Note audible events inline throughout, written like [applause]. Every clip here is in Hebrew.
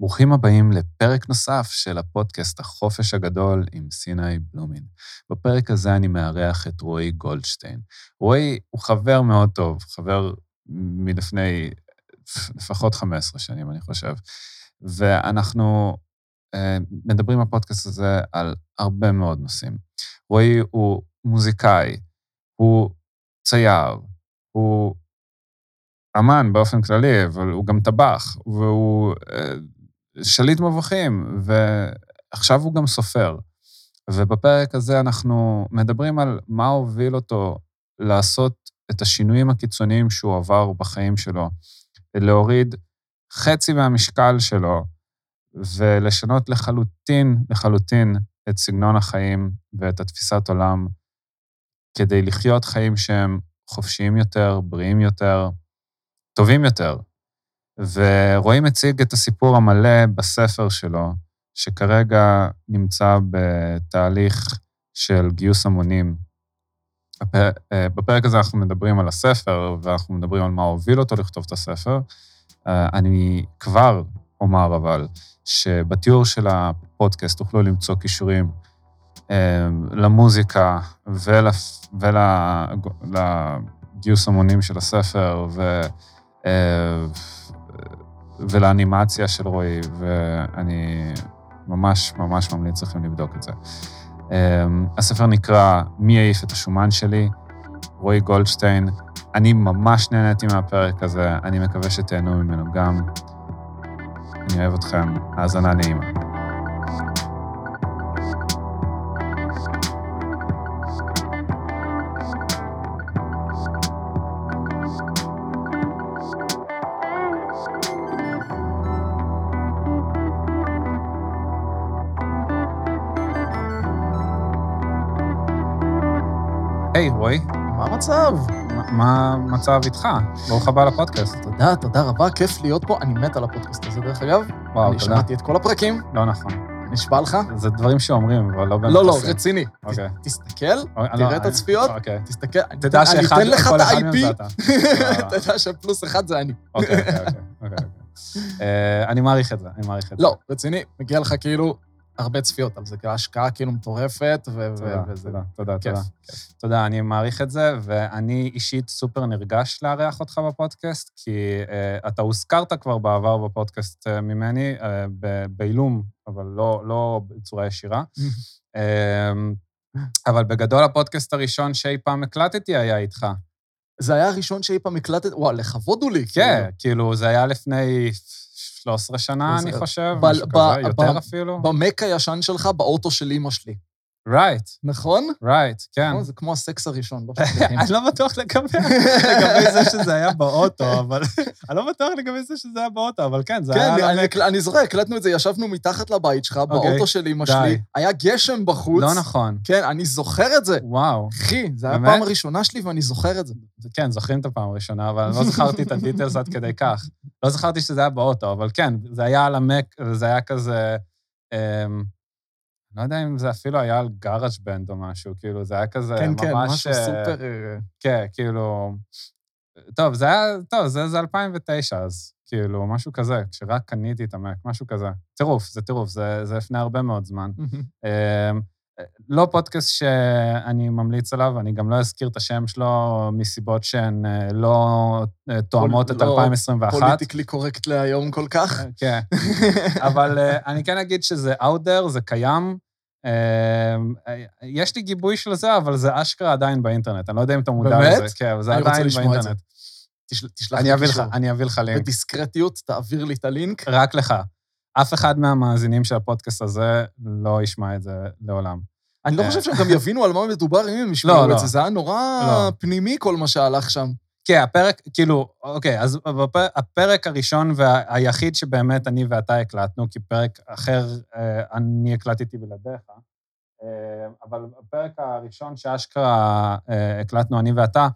ברוכים הבאים לפרק נוסף של הפודקאסט החופש הגדול עם סיני בלומין. בפרק הזה אני מארח את רועי גולדשטיין. רועי הוא חבר מאוד טוב, חבר מלפני לפחות 15 שנים, אני חושב. ואנחנו אה, מדברים בפודקאסט הזה על הרבה מאוד נושאים. רועי הוא מוזיקאי, הוא צייר, הוא אמן באופן כללי, אבל הוא גם טבח, והוא אה, שליט מבוכים, ועכשיו הוא גם סופר. ובפרק הזה אנחנו מדברים על מה הוביל אותו לעשות את השינויים הקיצוניים שהוא עבר בחיים שלו, להוריד חצי מהמשקל שלו ולשנות לחלוטין, לחלוטין את סגנון החיים ואת התפיסת עולם, כדי לחיות חיים שהם חופשיים יותר, בריאים יותר, טובים יותר. ורועי מציג את הסיפור המלא בספר שלו, שכרגע נמצא בתהליך של גיוס המונים. אה, בפרק הזה אנחנו מדברים על הספר, ואנחנו מדברים על מה הוביל אותו לכתוב את הספר. אה, אני כבר אומר אבל, שבתיאור של הפודקאסט תוכלו למצוא קישורים אה, למוזיקה ולגיוס המונים של הספר, ו... ולאנימציה של רועי, ואני ממש ממש ממליץ לכם לבדוק את זה. אמ, הספר נקרא "מי העיף את השומן שלי", רועי גולדשטיין. אני ממש נהניתי מהפרק הזה, אני מקווה שתהנו ממנו גם. אני אוהב אתכם, האזנה נעימה. היי, רועי. מה המצב? מה המצב איתך? ברוך הבא לפודקאסט. תודה, תודה רבה, כיף להיות פה. אני מת על הפודקאסט הזה, דרך אגב. וואו, אני תודה. שמעתי את כל הפרקים, לא נכון. נשבע לך. זה דברים שאומרים, אבל לא באמת לא, לא. רציני. אוקיי. תסתכל, תראה לא, את הצפיות, אוקיי. תסתכל. אני תדע אתן- אני לך את ה-IP. אתה [laughs] יודע שפלוס אחד זה אני. אוקיי, אוקיי, אוקיי, אוקיי. [laughs] אה, אני מעריך את זה, אני מעריך את זה. לא, רציני, מגיע לך כאילו הרבה צפיות על זה, כי ההשקעה כאילו מטורפת, ו- תודה, וזה... תודה, תודה, כיף. תודה. תודה, אני מעריך את זה, ואני אישית סופר נרגש לארח אותך בפודקאסט, כי uh, אתה הוזכרת כבר בעבר בפודקאסט uh, ממני, uh, בעילום, אבל לא, לא בצורה ישירה. um, [laughs] אבל בגדול הפודקאסט הראשון שאי פעם הקלטתי היה איתך. זה היה הראשון שאי פעם הקלטת, וואו, לכבוד הוא לי. כן, כאילו, זה היה לפני 13 שנה, אני חושב, ב- משהו כזה, יותר אפילו. במק הישן שלך, באוטו של אימא שלי. רייט, נכון? רייט, כן. נכון, זה כמו הסקס הראשון, לא. [laughs] אני לא בטוח [laughs] לגבי זה שזה היה באוטו, אבל... [laughs] אני לא בטוח לגבי זה שזה היה באוטו, אבל כן, זה כן, היה... אני- על אני, זוכר, הקלטנו את זה, ישבנו מתחת לבית שלך, באוטו של אמא. שלי, היה גשם בחוץ. לא נכון. כן, אני זוכר את זה. וואו. אחי, זה היה? הפעם הראשונה שלי ואני זוכר את זה. כן, זוכרים את הפעם הראשונה, אבל לא זכרתי את הדיטלס עד כדי כך. לא זכרתי שזה היה באוטו, אבל כן, זה היה על המק, וזה היה כזה... לא יודע אם זה אפילו היה על GarageBand או משהו, כאילו, זה היה כזה כן, כן, ממש... משהו אה, סופר... אה, כן, כאילו... טוב, זה היה... טוב, זה, זה 2009 אז, כאילו, משהו כזה, כשרק קניתי את המק, משהו כזה. טירוף, זה טירוף, זה, זה לפני הרבה מאוד זמן. לא פודקאסט שאני ממליץ עליו, אני גם לא אזכיר את השם שלו מסיבות שהן אה, לא אה, תואמות את לא 2021. politically correct להיום כל כך. כן, אבל אה, אני כן אגיד שזה out there, זה קיים. אה, יש לי גיבוי של זה, אבל זה אשכרה עדיין באינטרנט. אני לא יודע אם אתה מודע באמת? לזה. כן, אבל זה עדיין. באינטרנט. תשל- תשלח לי קישור. אני אביא לך לינק. בדיסקרטיות, תעביר לי את הלינק. רק לך. אף אחד מהמאזינים של הפודקאסט הזה לא ישמע את זה לעולם. אני לא אה. חושב שהם גם יבינו על מה מדובר אם הם ישמעו לא. את זה. זה היה נורא לא. פנימי כל מה שהלך שם. כן, הפרק, כאילו, אוקיי, אז הפרק הראשון והיחיד שבאמת אני ואתה הקלטנו, כי פרק אחר אה, אני הקלטתי בלעדיך, אה, אבל בפרק הראשון שאשכרה הקלטנו אני ואתה,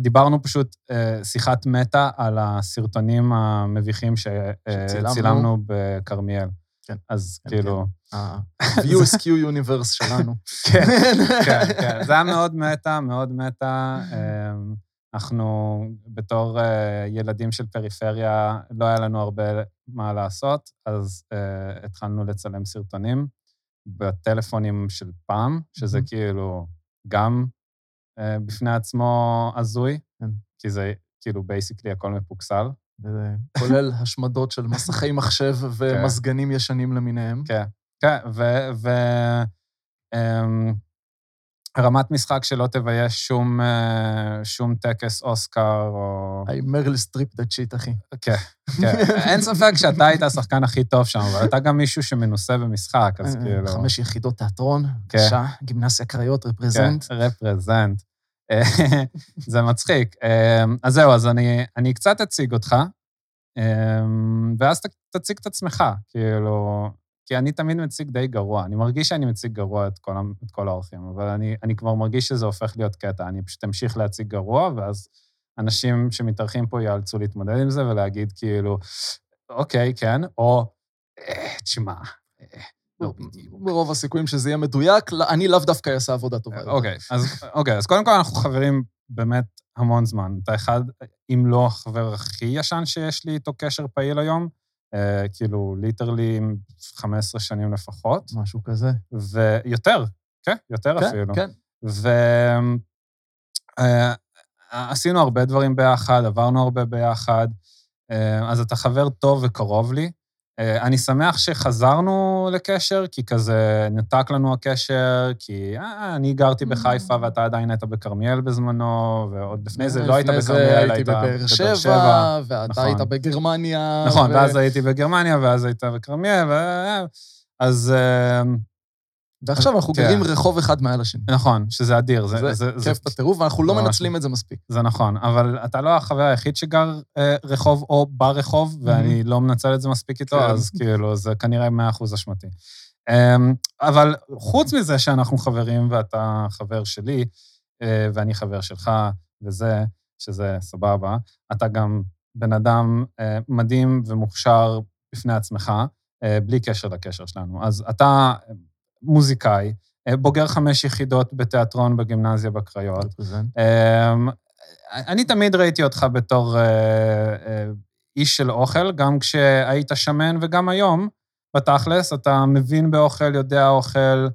דיברנו פשוט אה, שיחת מטה על הסרטונים המביכים שצילמנו. שצילמנו בכרמיאל. כן, אז כן, כאילו, [laughs] ה-USQ Universe שלנו. כן, [laughs] כן, כן. זה היה מאוד מטה, מאוד מטה. אמ, אנחנו בתור אה, ילדים של פריפריה, לא היה לנו הרבה מה לעשות, אז אה, התחלנו לצלם סרטונים בטלפונים של פעם, שזה. כאילו גם אה, בפני עצמו הזוי, כן. כי זה כאילו בייסיקלי הכל מפוקסל. וזה כולל השמדות של מסכי מחשב ומזגנים ישנים למיניהם. כן, כן, ו... אמ, רמת משחק שלא תבייש שום, אה, שום טקס אוסקר או... היי, מריל סטריפ the shit, אחי. כן, כן. אין ספק שאתה היית השחקן הכי טוב שם, אבל אתה גם מישהו שמנוסה במשחק, אז אה, כאילו... חמש יחידות תיאטרון, כן. בבקשה, גימנסיה קריות, represent. כן, represent. [laughs] זה מצחיק. אה, אז זהו, אז אני, אני קצת אציג אותך, אה, ואז תציג את עצמך, כאילו... כי אני תמיד מציג די גרוע. אני מרגיש שאני מציג גרוע את כל, את כל האורחים, אבל אני, אני כבר מרגיש שזה הופך להיות קטע. אני פשוט אמשיך להציג גרוע, ואז אנשים שמתארחים פה ייאלצו להתמודד עם זה ולהגיד כאילו, אוקיי, כן, או, "אה, תשמע, אה. ברוב הסיכויים שזה יהיה מדויק, לא- אני לאו דווקא אעשה עבודה טובה. אוקיי, אז, אוקיי, אז קודם כל אנחנו חברים באמת המון זמן. אתה אחד, אם לא החבר הכי ישן שיש לי איתו קשר פעיל היום, אה, כאילו, ליטרלי 15 שנים לפחות, משהו כזה. ויותר, כן, יותר כן, אפילו. כן. ועשינו הרבה דברים ביחד, עברנו הרבה ביחד, אה, אז אתה חבר טוב וקרוב לי. אה, אני שמח שחזרנו לקשר, כי כזה נותק לנו הקשר, כי אה, אני גרתי בחיפה ואתה עדיין היית בכרמיאל בזמנו, ועוד לפני זה לא היית בכרמיאל, היית בבאר שבע, ואתה נכון. היית בגרמניה. נכון, ו- ואז הייתי בגרמניה, ואז היית בכרמיאל, ו... אז אה, ועכשיו אנחנו כן. גרים רחוב אחד מעל השני. נכון, שזה אדיר. זה, זה זה, זה, כיף בטירוף, ואנחנו לא. מנצלים את זה מספיק. זה נכון, אבל אתה לא החבר היחיד שגר אה, רחוב או ברחוב, ואני לא מנצל את זה מספיק איתו, כן. אז כאילו, זה כנראה 100% אשמתי. אמ, אבל חוץ מזה שאנחנו חברים ואתה חבר שלי, אה, ואני חבר שלך, וזה, שזה סבבה, אתה גם בן אדם אה, מדהים ומוכשר בפני עצמך, אה, בלי קשר לקשר שלנו. אז אתה מוזיקאי, אה, בוגר חמש יחידות בתיאטרון בגימנזיה בקריות, אמ, אני תמיד ראיתי אותך בתור אה, אה, איש של אוכל, גם כשהיית שמן וגם היום, בתכלס, אתה מבין באוכל, יודע אוכל,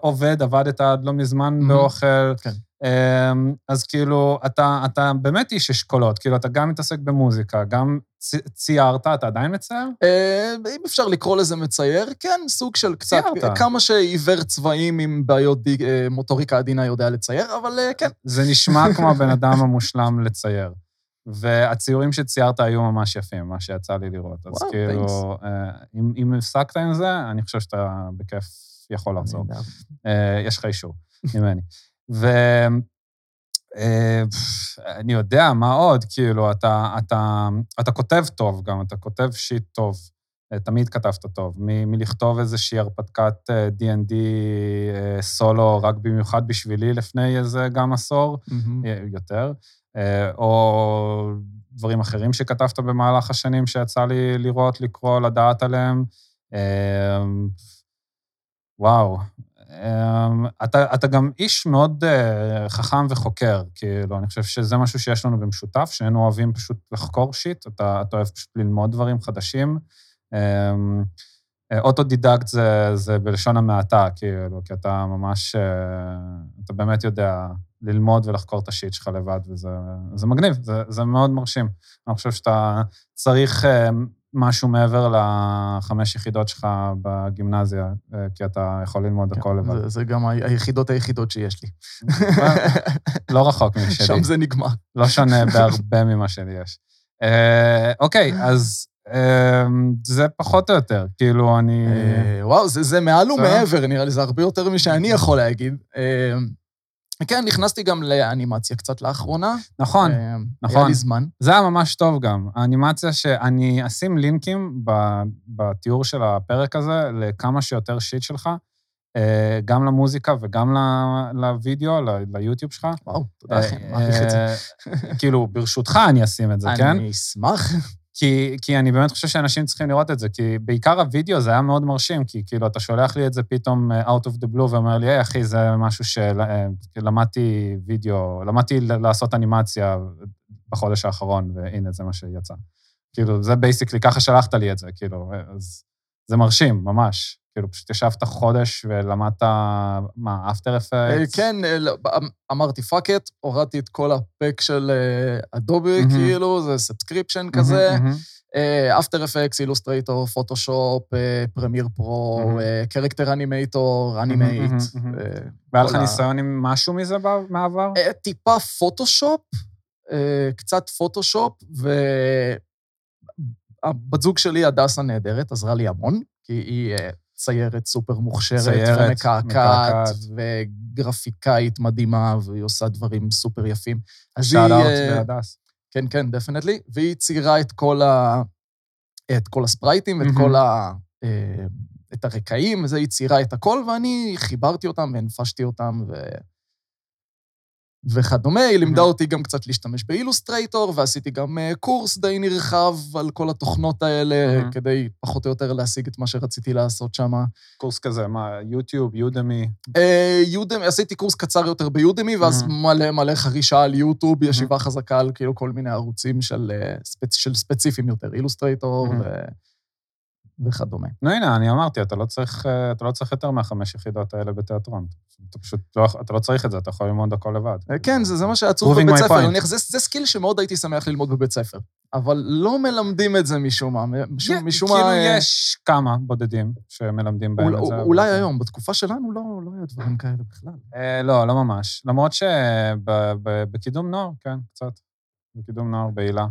עובד, עבדת עד לא מזמן. באוכל. כן. אמ, אז כאילו, אתה, אתה באמת איש אשכולות, כאילו, אתה גם מתעסק במוזיקה, גם צ- ציירת, אתה עדיין מצייר? אה, אם אפשר לקרוא לזה מצייר, כן, סוג של קצת, ציירת. כמה שעיוור צבעים עם בעיות די- אה, מוטוריקה עדינה יודע לצייר, אבל אה, כן. זה נשמע כמו הבן אדם המושלם לצייר. והציורים שציירת היו ממש יפים, מה שיצא לי לראות. אז וואו, כאילו, אם, אם הפסקת עם זה, אני חושב שאתה בכיף יכול לחזור. יש לך אישור ממני. ו... אה, יודע, מה עוד? כאילו, אתה, אתה, אתה כותב טוב גם, אתה כותב שיט טוב. אה, תמיד כתבת טוב. מ- מלכתוב איזושהי הרפתקת D&D אה, סולו, רק במיוחד בשבילי לפני איזה גם עשור. אה, יותר, או דברים אחרים שכתבת במהלך השנים שיצא לי לראות, לקרוא, לדעת עליהם. וואו. אה, אתה, אתה גם איש מאוד אה, חכם וחוקר, כאילו, אני חושב שזה משהו שיש לנו במשותף, שנינו אוהבים פשוט לחקור shit, אתה, אתה אוהב פשוט ללמוד דברים חדשים. אה, אוטודידקט זה, זה בלשון המעטה, כאילו, כי אתה ממש, אה, אתה באמת יודע ללמוד ולחקור את ה shit שלך לבד, וזה זה מגניב, זה, זה מאוד מרשים. אני חושב שאתה צריך אה, משהו מעבר לחמש יחידות שלך בגימנזיה, אה, כי אתה יכול ללמוד הכל לבד. זה- זה גם היחידות היחידות שיש לי. [laughs] לא רחוק משלי. שם זה נגמר. לא שונה בהרבה ממה שלי יש. אה, אוקיי, אז אה, זה פחות או יותר, כאילו, אני... אה, וואו, זה, זה מעל. ומעבר, נראה לי, זה הרבה יותר משאני יכול להגיד. כן, נכנסתי גם לאנימציה קצת לאחרונה. נכון, אה, נכון. היה לי זמן. זה היה ממש טוב גם. האנימציה שאני אשים לינקים בתיאור של הפרק הזה לכמה שיותר שיט שלך, אה, גם למוזיקה וגם לוידאו, ליוטיוב שלך. וואו, תודה, אה, מעריך את זה. אה, כאילו, ברשותך אני אשים את זה, כן? אני אשמח. כי, כי אני באמת חושב שאנשים צריכים לראות את זה, כי בעיקר הווידאו זה היה מאוד מרשים, כי כאילו, אתה שולח לי את זה פתאום אה, out of the blue ואומר לי, היי, אחי, זה משהו שלמדתי וידאו, למדתי לעשות אנימציה בחודש האחרון, והנה, זה מה שיצא. כאילו, זה basically, ככה שלחת לי את זה, כאילו, אז זה מרשים, ממש. כאילו, פשוט ישבת חודש ולמדת, מה, After Effect? כן, אה, לא, אמ, אמרתי fuck it, הורדתי את כל ה pack של Adobe, כאילו, זה subscription כזה. After Effects, Illustrator, Photoshop, Premiere Pro, Character Animator, Animate. והיה לך ניסיון עם משהו מזה מהעבר? טיפה פוטושופ, קצת פוטושופ, והבת זוג שלי, הדס הנהדרת, עזרה לי המון, כי היא ציירת סופר מוכשרת ציירת, ומקעקעת, וגרפיקאית מדהימה, והיא עושה דברים סופר יפים. shout out בהדס. כן, כן, definitely. והיא ציירה את כל, ה... את כל הספרייטים, את כל ה... את הרקעים, וזה, היא ציירה את הכל, ואני חיברתי אותם והנפשתי אותם, ו... וכדומה. היא לימדה אותי גם קצת להשתמש באילוסטרייטור, ועשיתי גם קורס די נרחב על כל התוכנות האלה, כדי פחות או יותר להשיג את מה שרציתי לעשות שם. קורס כזה, מה, יוטיוב, יודמי? יודמי, עשיתי קורס קצר יותר ביודמי, ואז מלא מלא חרישה על יוטיוב, ישיבה חזקה על כאילו כל מיני ערוצים של ספציפיים יותר, אילוסטרייטור ו... וכדומה. נו, הנה, אני אמרתי, אתה לא צריך, אתה לא צריך יותר מהחמש יחידות האלה בתיאטרון. אתה פשוט לא, אתה לא צריך את זה, אתה יכול ללמוד הכל לבד. כן, זה, זה מה שעצוב בבית ספר. נניח, זה, זה skill שמאוד הייתי שמח ללמוד בבית ספר, אבל לא מלמדים את זה משום מה. משום, משום כאילו מה... יש כמה בודדים שמלמדים בהם אול, את זה. אולי היום, בתקופה שלנו לא, לא היו דברים כאלה בכלל. אה, לא, לא ממש. למרות שבקידום נוער, כן, קצת. בקידום נוער, בהילה.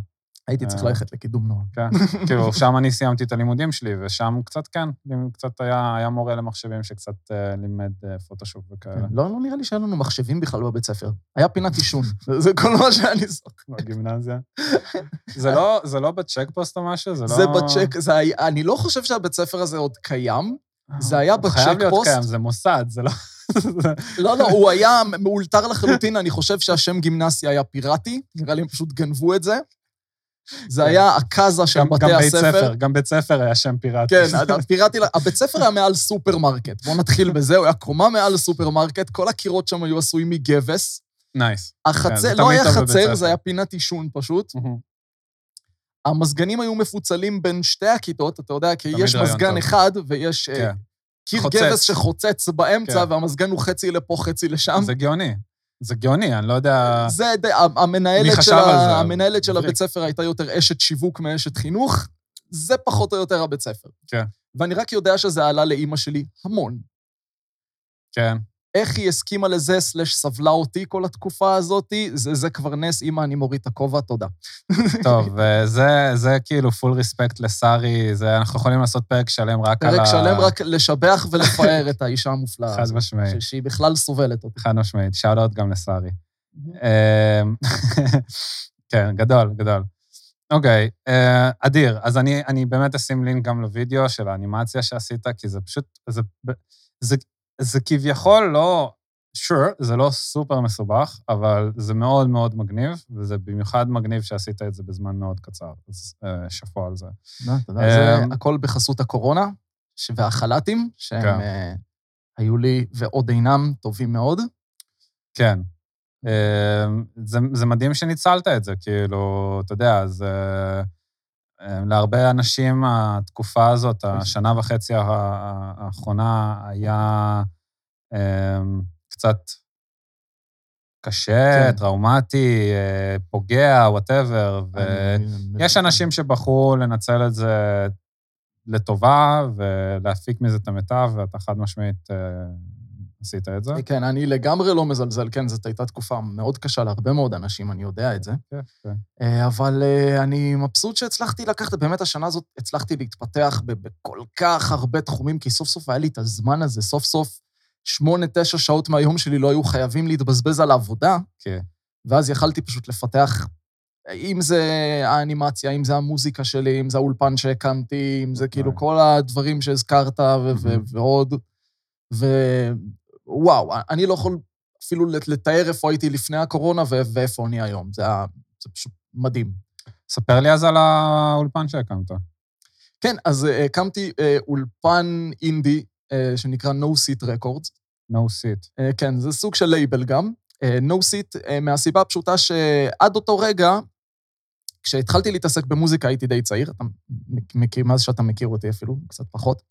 הייתי צריך ללכת לקידום נוער. כן, כאילו, שם אני סיימתי את הלימודים שלי, ושם קצת כן, קצת היה, היה מורה למחשבים שקצת לימד פוטושופ וכאלה. לא, לא נראה לי שהיה לנו מחשבים בכלל בבית ספר. היה פינת עישון, [laughs] זה כל מה שאני זוכר. בגימנזיה. זה לא, זה לא בצ'ק פוסט או משהו? זה לא... זה בצ'ק, זה היה, אני לא חושב שהבית ספר הזה עוד קיים. זה היה בצ'ק פוסט. חייב להיות קיים, זה מוסד, זה לא... [laughs] לא, לא, הוא היה מאולתר לחלוטין, אני חושב שהשם גימנסיה היה פיראטי, נראה לי הם פשוט גנבו את זה. זה היה הקאזה של בתי גם הספר. ספר, גם בית ספר היה שם פיראטי. כן, פיראטי, הבית ספר היה מעל סופרמרקט. בואו נתחיל [laughs] בזה, הוא היה קומה מעל סופרמרקט, כל הקירות שם היו עשויים מגבס. nice. החצר, לא היה חצר, זה היה פינת עישון פשוט. המזגנים היו מפוצלים בין שתי הכיתות, אתה יודע, כי יש מזגן אחד ויש קיר גבס שחוצץ באמצע, והמזגן הוא חצי לפה, חצי לשם. זה גאוני. זה גאוני, אני לא יודע... זה, המנהלת של, ה... המנהלת של הבית ספר הייתה יותר אשת שיווק מאשת חינוך, זה פחות או יותר הבית ספר. כן. ואני רק יודע שזה עלה לאימא שלי המון. כן. איך היא הסכימה לזה, סלש סבלה אותי כל התקופה הזאת, זה, זה כבר נס, אימא, אני מוריד את הכובע, תודה. טוב, וזה זה כאילו פול ריספקט לשרי, זה, אנחנו יכולים לעשות פרק שלם רק פרק על ה... פרק שלם רק לשבח ולפאר את האישה המופלאה [laughs] חד משמעית. שהיא בכלל סובלת אותי. חד משמעית, אאוט גם לשרי. אמ, [laughs] כן, גדול, גדול. אוקיי, אה, אדיר. אז אני, אני באמת אשים לינק גם לוידאו של האנימציה שעשית, כי זה פשוט, זה, זה, זה כביכול לא, sure, זה לא סופר מסובך, אבל זה מאוד מאוד מגניב, וזה במיוחד מגניב שעשית את זה בזמן מאוד קצר, אז uh, שאפו על זה. תודה, זה הכל בחסות הקורונה והחל"תים, שהם כן. uh, היו לי ועוד אינם טובים מאוד. כן. זה, זה מדהים שניצלת את זה, כאילו, אתה יודע, זה... להרבה אנשים התקופה הזאת, השנה וחצי האחרונה, היה קצת קשה, כן. טראומטי, פוגע, וואטאבר, ויש אנשים שבחרו לנצל את זה לטובה ולהפיק מזה את המיטב, ואתה חד משמעית עשית את זה. כן, אני לגמרי לא מזלזל, כן, זאת הייתה תקופה מאוד קשה להרבה מאוד אנשים, אני יודע את זה. כן, כן. אבל אני מבסוט שהצלחתי לקחת, באמת השנה הזאת הצלחתי להתפתח בכל כך הרבה תחומים, כי סוף סוף היה לי את הזמן הזה, סוף סוף שמונה, תשע שעות מהיום שלי לא היו חייבים להתבזבז על העבודה. כן. ואז יכלתי פשוט לפתח, אם זה האנימציה, אם זה המוזיקה שלי, אם זה האולפן שהקמתי, אם זה כאילו כל הדברים שהזכרת ועוד. ו... וואו, אני לא יכול אפילו לתאר איפה הייתי לפני הקורונה ואיפה אני היום. זה, היה, זה פשוט מדהים. ספר לי אז על האולפן שהקמת. כן, אז אה, הקמתי אה, אולפן אינדי אה, שנקרא No Seat Records. No Seat. כן, זה סוג של לייבל גם. no Seat, מהסיבה הפשוטה שעד אותו רגע, כשהתחלתי להתעסק במוזיקה הייתי די צעיר, אתה מכיר, מאז שאתה מכיר אותי אפילו, קצת פחות.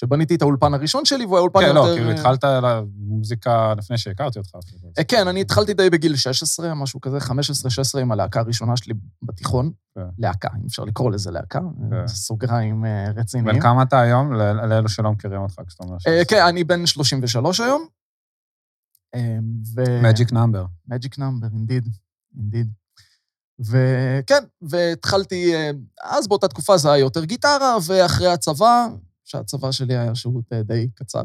שבניתי את האולפן הראשון שלי, והוא היה אולפן כן, יותר... לא, כאילו התחלת על המוזיקה לפני שהכרתי אותך. אה, כן, אני התחלתי די בגיל 16, משהו כזה, 15-16 עם הלהקה הראשונה שלי בתיכון. כן. להקה, אם אפשר לקרוא לזה להקה, כן. סוגריים אה, רציניים. בן כמה אתה היום, לאלו שלא מכירים אותך, כשאתה אומר אה, ש... כן, אני בן 33 היום. אה. magic number. magic number, indeed, indeed. וכן, והתחלתי, אה, אז באותה תקופה זה היה יותר גיטרה, ואחרי הצבא, שהצבא שלי היה שירות אה, די קצר,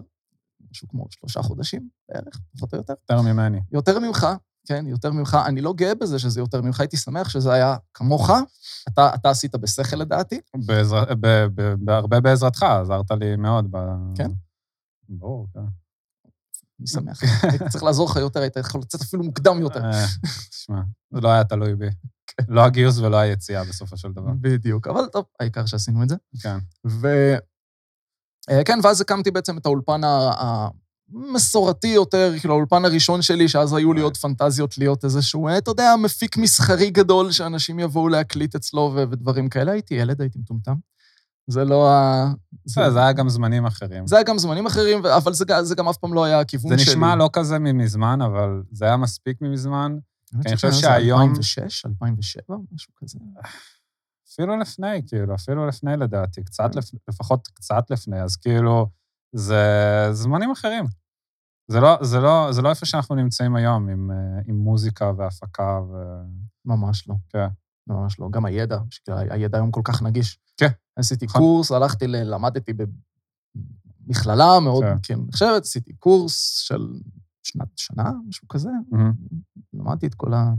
משהו כמו שלושה חודשים בערך, פחות או יותר. יותר ממני. יותר ממך, כן, יותר ממך. אני לא גאה בזה שזה יותר ממך, הייתי שמח שזה היה כמוך. אתה, אתה עשית בשכל לדעתי. בעזר... ב... ב... בהרבה בעזרתך, עזרת לי מאוד. ב... כן? ברור, כן. אני שמח. הייתי צריך לעזור לך יותר, היית יכול לצאת אפילו מוקדם יותר. אה, תשמע, זה לא היה תלוי בי. לא הגיוס ולא היציאה בסופו של דבר. בדיוק, אבל טוב, העיקר שעשינו את זה. כן. אה, כן, ואז הקמתי בעצם את האולפן המסורתי יותר, כאילו האולפן הראשון שלי, שאז היו לי עוד פנטזיות להיות איזשהו, אה, אתה יודע, מפיק מסחרי גדול, שאנשים יבואו להקליט אצלו ודברים כאלה. הייתי ילד, הייתי מטומטם. זה לא ה... בסדר, זה היה גם זמנים אחרים. זה היה גם זמנים אחרים, אבל זה, זה גם אף פעם לא היה הכיוון זה שלי. נשמע לא כזה ממזמן, אבל זה היה מספיק ממזמן. אני חושב זה שהיום- 2006, 2007, משהו כזה. אפילו לפני, כאילו, אפילו לפני לדעתי, קצת, לפ... לפחות קצת לפני, אז כאילו, זה זמנים אחרים. זה לא, זה לא, זה לא איפה שאנחנו נמצאים היום, עם, אה, עם מוזיקה והפקה ו... ממש לא. כן. ממש לא. גם הידע, הידע היום כל כך נגיש. כן. עשיתי נכון. קורס, הלכתי, ל- למדתי במכללה מאוד, כן. כן, נחשבת, עשיתי קורס של שנת, שנה, משהו כזה. מהמם. למדתי את כל ה...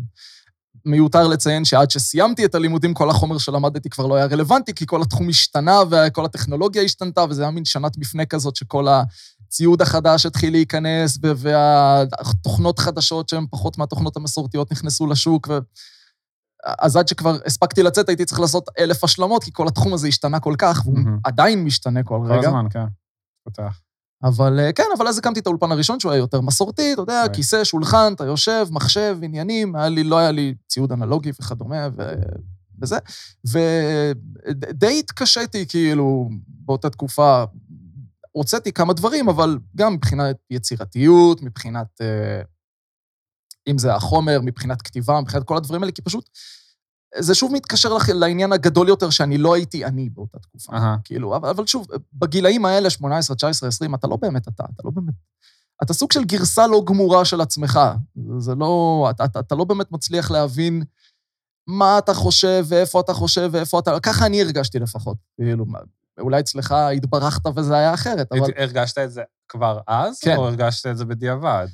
מיותר לציין שעד שסיימתי את הלימודים, כל החומר שלמדתי כבר לא היה רלוונטי, כי כל התחום השתנה וכל הטכנולוגיה השתנתה, וזה היה מין שנת מפנה כזאת שכל הציוד החדש התחיל להיכנס, והתוכנות חדשות שהן פחות מהתוכנות המסורתיות נכנסו לשוק, ו... אז עד שכבר הספקתי לצאת, הייתי צריך לעשות אלף השלמות, כי כל התחום הזה השתנה כל כך, והוא מהמם. עדיין משתנה כל כל רגע. הזמן, כן. פותח. אבל אה, כן, אבל אז הקמתי את האולפן הראשון, שהוא היה יותר מסורתי, אתה יודע, Right. כיסא, שולחן, אתה יושב, מחשב, עניינים, היה לי, לא היה לי ציוד אנלוגי וכדומה, ו... וזה. ודי התקשיתי, כאילו, באותה תקופה. הוצאתי כמה דברים, אבל גם מבחינת יצירתיות, מבחינת... אה, אם זה החומר, מבחינת כתיבה, מבחינת כל הדברים האלה, כי פשוט... זה שוב מתקשר לעניין הגדול יותר, שאני לא הייתי אני באותה תקופה. אהה. כאילו, אבל, אבל שוב, בגילאים האלה, 18, 19, 20, אתה לא באמת אתה, אתה לא באמת... אתה סוג של גרסה לא גמורה של עצמך. זה לא... אתה, אתה, אתה לא באמת מצליח להבין מה אתה חושב ואיפה אתה חושב ואיפה אתה... ככה אני הרגשתי לפחות. כאילו, אולי אצלך התברכת וזה היה אחרת, אבל... הרגשת את זה כבר אז, כן. או הרגשת את זה בדיעבד?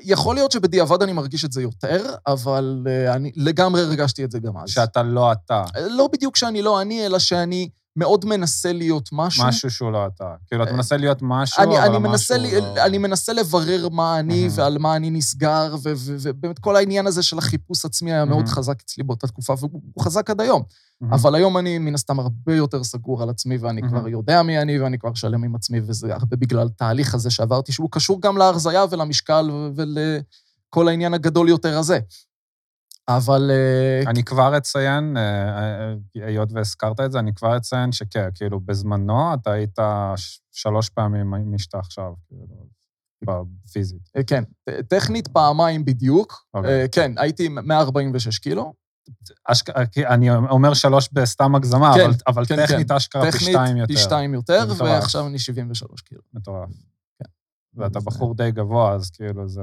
יכול להיות שבדיעבד אני מרגיש את זה יותר, אבל אה, אני לגמרי הרגשתי את זה גם אז. שאתה לא אתה, לא בדיוק שאני לא אני, אלא שאני מאוד מנסה להיות משהו. משהו שהוא לא אתה. כאילו, אתה מנסה להיות משהו, אני, אבל אני, מנסה, המשהו לי, לא... אני מנסה לברר מה אני מהמם. ועל מה אני נסגר, ובאמת כל העניין הזה של החיפוש עצמי היה מאוד מהמם. חזק אצלי באותה תקופה, והוא חזק עד היום. מהמם. אבל היום אני מן הסתם הרבה יותר סגור על עצמי, ואני מהמם. כבר יודע מי אני, ואני כבר שלם עם עצמי, וזה הרבה בגלל התהליך הזה שעברתי, שהוא קשור גם להרזייה ולמשקל ולכל העניין הגדול יותר הזה. אבל... אה, אני כבר אציין, אה, אה, היות והזכרת את זה, אני כבר אציין שכן, כאילו, בזמנו אתה היית שלוש פעמים מי שאתה עכשיו, כאילו, פיזית. אה, כן, טכנית פעמיים בדיוק. אוקיי. כן, הייתי 146 קילו. אני אומר שלוש בסתם הגזמה, כן, אבל, אבל כן, טכנית אשכרה פי טכנית, שתיים יותר. פי שתיים יותר, מטורף. ועכשיו אני 73 קילו. מטורף. כן. ואתה זה- בחור די גבוה, אז כאילו זה...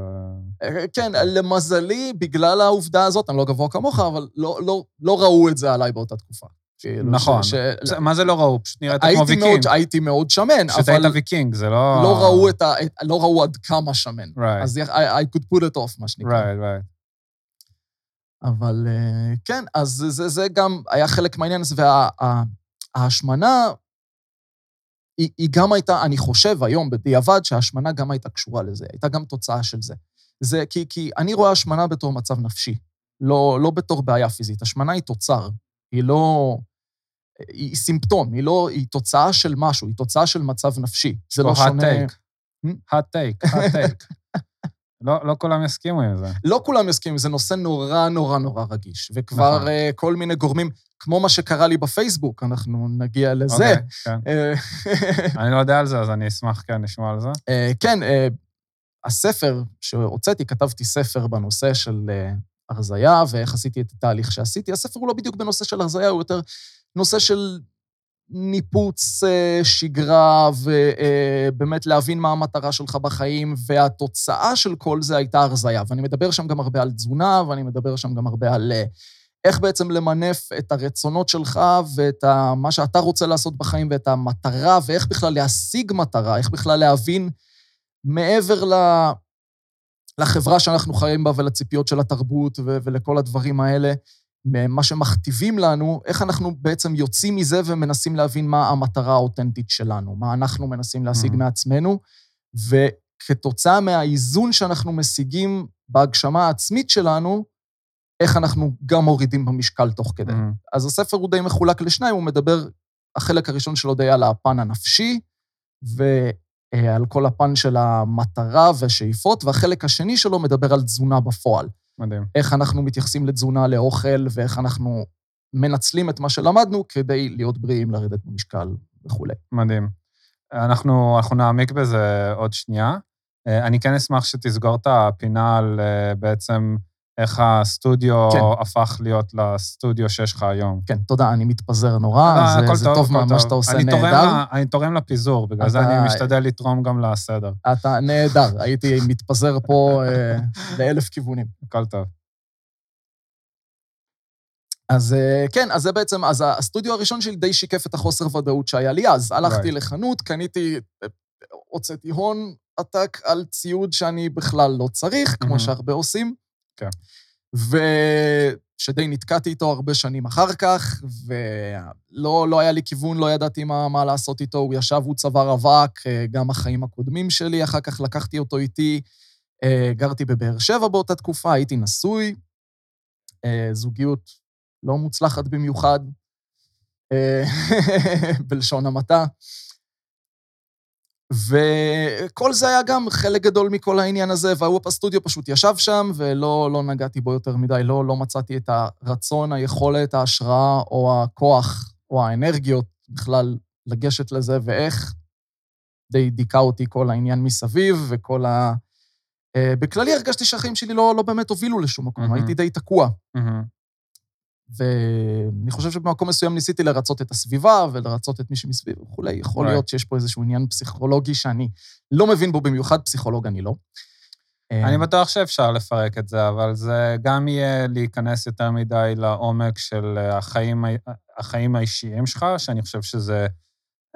אה, כן, למזלי, בגלל העובדה הזאת, אני לא גבוה כמוך, [laughs] אבל לא, לא, לא ראו את זה עליי באותה תקופה. כאילו, נכון. ש- זה- מה זה לא ראו? פשוט נראית כמו ויקינג. מאוד, הייתי מאוד שמן, פשוט אבל היית ויקינג, זה לא... לא ראו, את ה, את- לא ראו עד כמה שמן. Right, אז I, I could pull it off, מה שנקרא. right, right. אבל אה, כן, אז זה גם היה חלק מהעניין הזה, וההשמנה, היא, היא גם הייתה, אני חושב היום בדיעבד, שההשמנה גם הייתה קשורה לזה, הייתה גם תוצאה של זה. זה כי, כי אני רואה השמנה בתור מצב נפשי. לא, לא בתור בעיה פיזית. השמנה היא תוצר, היא לא... היא סימפטום, היא לא... היא תוצאה של משהו, היא תוצאה של מצב נפשי. זה לא שונה... hot take, hot take. [laughs] לא, לא כולם יסכימו עם זה. לא כולם יסכימו, זה נושא נורא נורא נורא רגיש. וכבר נכון. uh, כל מיני גורמים, כמו מה שקרה לי בפייסבוק, אנחנו נגיע לזה. אוקיי, כן. אה, אני לא יודע על זה, אז אני אשמח כן לשמוע על זה. Uh, כן, uh, הספר שהוצאתי, כתבתי ספר בנושא של uh, הרזייה, ואיך עשיתי את התהליך שעשיתי. הספר הוא לא בדיוק בנושא של הרזייה, הוא יותר נושא של ניפוץ אה, שגרה, ובאמת להבין מה המטרה שלך בחיים, והתוצאה של כל זה הייתה הרזייה. ואני מדבר שם גם הרבה על תזונה, ואני מדבר שם גם הרבה על אה, איך בעצם למנף את הרצונות שלך ואת מה שאתה רוצה לעשות בחיים ואת המטרה, ואיך בכלל להשיג מטרה, איך בכלל להבין מעבר ל... לחברה שאנחנו חיים בה ולציפיות של התרבות ולכל הדברים האלה, מה שמכתיבים לנו, איך אנחנו בעצם יוצאים מזה ומנסים להבין מה המטרה האותנטית שלנו, מה אנחנו מנסים להשיג mm-hmm. מעצמנו, וכתוצאה מהאיזון שאנחנו משיגים בהגשמה העצמית שלנו, איך אנחנו גם מורידים במשקל תוך כדי. Mm-hmm. אז הספר הוא די מחולק לשניים, הוא מדבר, החלק הראשון שלו די על הפן הנפשי, ועל כל הפן של המטרה והשאיפות, והחלק השני שלו מדבר על תזונה בפועל. מדהים. איך אנחנו מתייחסים לתזונה, לאוכל, ואיך אנחנו מנצלים את מה שלמדנו כדי להיות בריאים, לרדת במשקל וכולי. מדהים. אנחנו, אנחנו נעמיק בזה עוד שנייה. אה, אני כן אשמח שתסגור את הפינה על אה, בעצם איך הסטודיו כן. הפך להיות לסטודיו שיש לך היום. כן, תודה, אני מתפזר נורא, תודה, זה, זה טוב, טוב מה, מה שאתה עושה, אני נהדר. תורם, אני תורם לפיזור, בגלל אתה... זה אני משתדל לתרום גם לסדר. אתה נהדר, [laughs] הייתי מתפזר פה אה, לאלף כיוונים. הכל טוב. אז אה, כן, אז זה בעצם, אז הסטודיו הראשון שלי די שיקף את החוסר ודאות שהיה לי אז. הלכתי right. לחנות, קניתי, אה, הוצאתי הון עתק על ציוד שאני בכלל לא צריך, כמו mm-hmm. שהרבה עושים. כן. ושדי נתקעתי איתו הרבה שנים אחר כך, ולא לא היה לי כיוון, לא ידעתי מה, מה לעשות איתו. הוא ישב, הוא צוואר אבק, אה, גם החיים הקודמים שלי, אחר כך לקחתי אותו איתי. אה, גרתי בבאר שבע באותה תקופה, הייתי נשוי, אה, זוגיות לא מוצלחת במיוחד, [laughs] בלשון המעטה. וכל זה היה גם חלק גדול מכל העניין הזה, והוופ הסטודיו פשוט ישב שם, ולא לא נגעתי בו יותר מדי, לא, לא מצאתי את הרצון, היכולת, ההשראה, או הכוח, או האנרגיות בכלל לגשת לזה, ואיך די דיכא אותי כל העניין מסביב, וכל ה... Uh, בכללי הרגשתי שהחיים שלי לא, לא באמת הובילו לשום מקום, mm-hmm. הייתי די תקוע. Mm-hmm. ואני חושב שבמקום מסוים ניסיתי לרצות את הסביבה ולרצות את מי שמסביב וכולי. יכול להיות שיש פה איזשהו עניין פסיכולוגי שאני לא מבין בו במיוחד, פסיכולוג אני לא. אני בטוח שאפשר לפרק את זה, אבל זה גם יהיה להיכנס יותר מדי לעומק של החיים, החיים האישיים שלך, שאני חושב שזה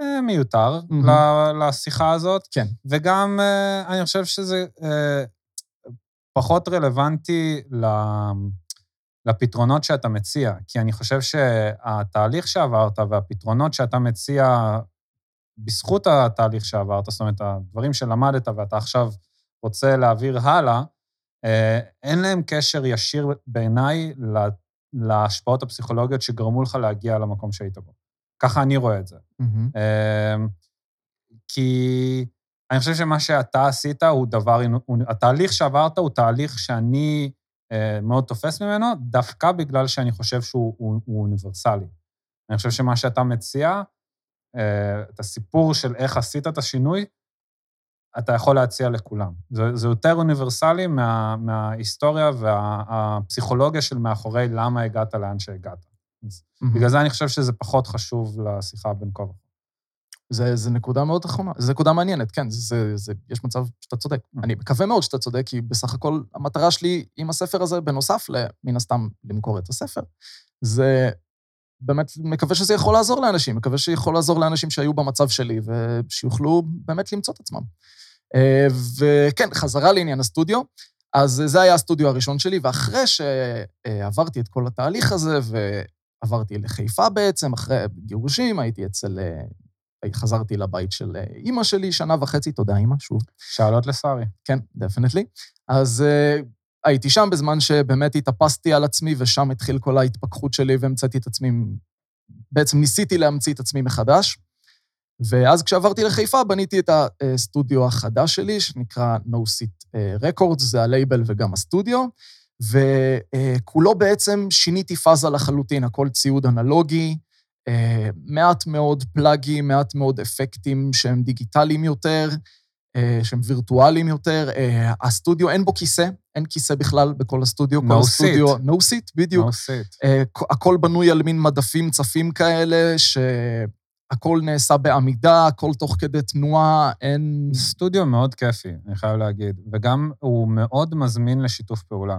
אה, מיותר mm-hmm. לשיחה הזאת. כן. וגם אה, אני חושב שזה אה, פחות רלוונטי ל... לפתרונות שאתה מציע, כי אני חושב שהתהליך שעברת והפתרונות שאתה מציע בזכות התהליך שעברת, זאת אומרת, הדברים שלמדת ואתה עכשיו רוצה להעביר הלאה, אה, אין להם קשר ישיר בעיניי להשפעות הפסיכולוגיות שגרמו לך להגיע למקום שהיית בו. ככה אני רואה את זה. Mm-hmm. כי אני חושב שמה שאתה עשית הוא דבר, התהליך שעברת הוא תהליך שאני מאוד תופס ממנו, דווקא בגלל שאני חושב שהוא הוא, הוא אוניברסלי. אני חושב שמה שאתה מציע, אה, את הסיפור של איך עשית את השינוי, אתה יכול להציע לכולם. זה, זה יותר אוניברסלי מה, מההיסטוריה והפסיכולוגיה של מאחורי למה הגעת לאן שהגעת. Mm-hmm. בגלל זה אני חושב שזה פחות חשוב לשיחה בין כה וכה. זה, זה נקודה מאוד נכונה, זו נקודה מעניינת, כן, זה, זה, זה, יש מצב שאתה צודק. Mm. אני מקווה מאוד שאתה צודק, כי בסך הכל המטרה שלי עם הספר הזה, בנוסף למן הסתם למכור את הספר, זה באמת, מקווה שזה יכול לעזור לאנשים, מקווה שיכול לעזור לאנשים שהיו במצב שלי, ושיוכלו באמת למצוא את עצמם. אה, וכן, חזרה לעניין הסטודיו, אז זה היה הסטודיו הראשון שלי, ואחרי שעברתי את כל התהליך הזה, ועברתי לחיפה בעצם, אחרי גירושים, הייתי אצל אה, חזרתי לבית של אה, אימא שלי שנה וחצי, תודה אימא, שוב. shout out לשרי. כן, definitely. אז uh, הייתי שם בזמן שבאמת התאפסתי על עצמי, ושם התחיל כל ההתפכחות שלי והמצאתי את עצמי, בעצם ניסיתי להמציא את עצמי מחדש. ואז כשעברתי לחיפה, בניתי את הסטודיו החדש שלי, שנקרא No Seat אה, Records, זה הלייבל וגם הסטודיו, וכולו בעצם שיניתי פאזה לחלוטין, הכל ציוד אנלוגי, אה, מעט מאוד פלאגים, מעט מאוד אפקטים שהם דיגיטליים יותר, אה, שהם וירטואליים יותר. הסטודיו, אין בו כיסא, אין כיסא בכלל בכל הסטודיו. No seat. No seat, בדיוק. No seat. הכל בנוי על מין מדפים צפים כאלה, ש... הכל נעשה בעמידה, הכל תוך כדי תנועה, אין... סטודיו מאוד כיפי, אני חייב להגיד, וגם הוא מאוד מזמין לשיתוף פעולה.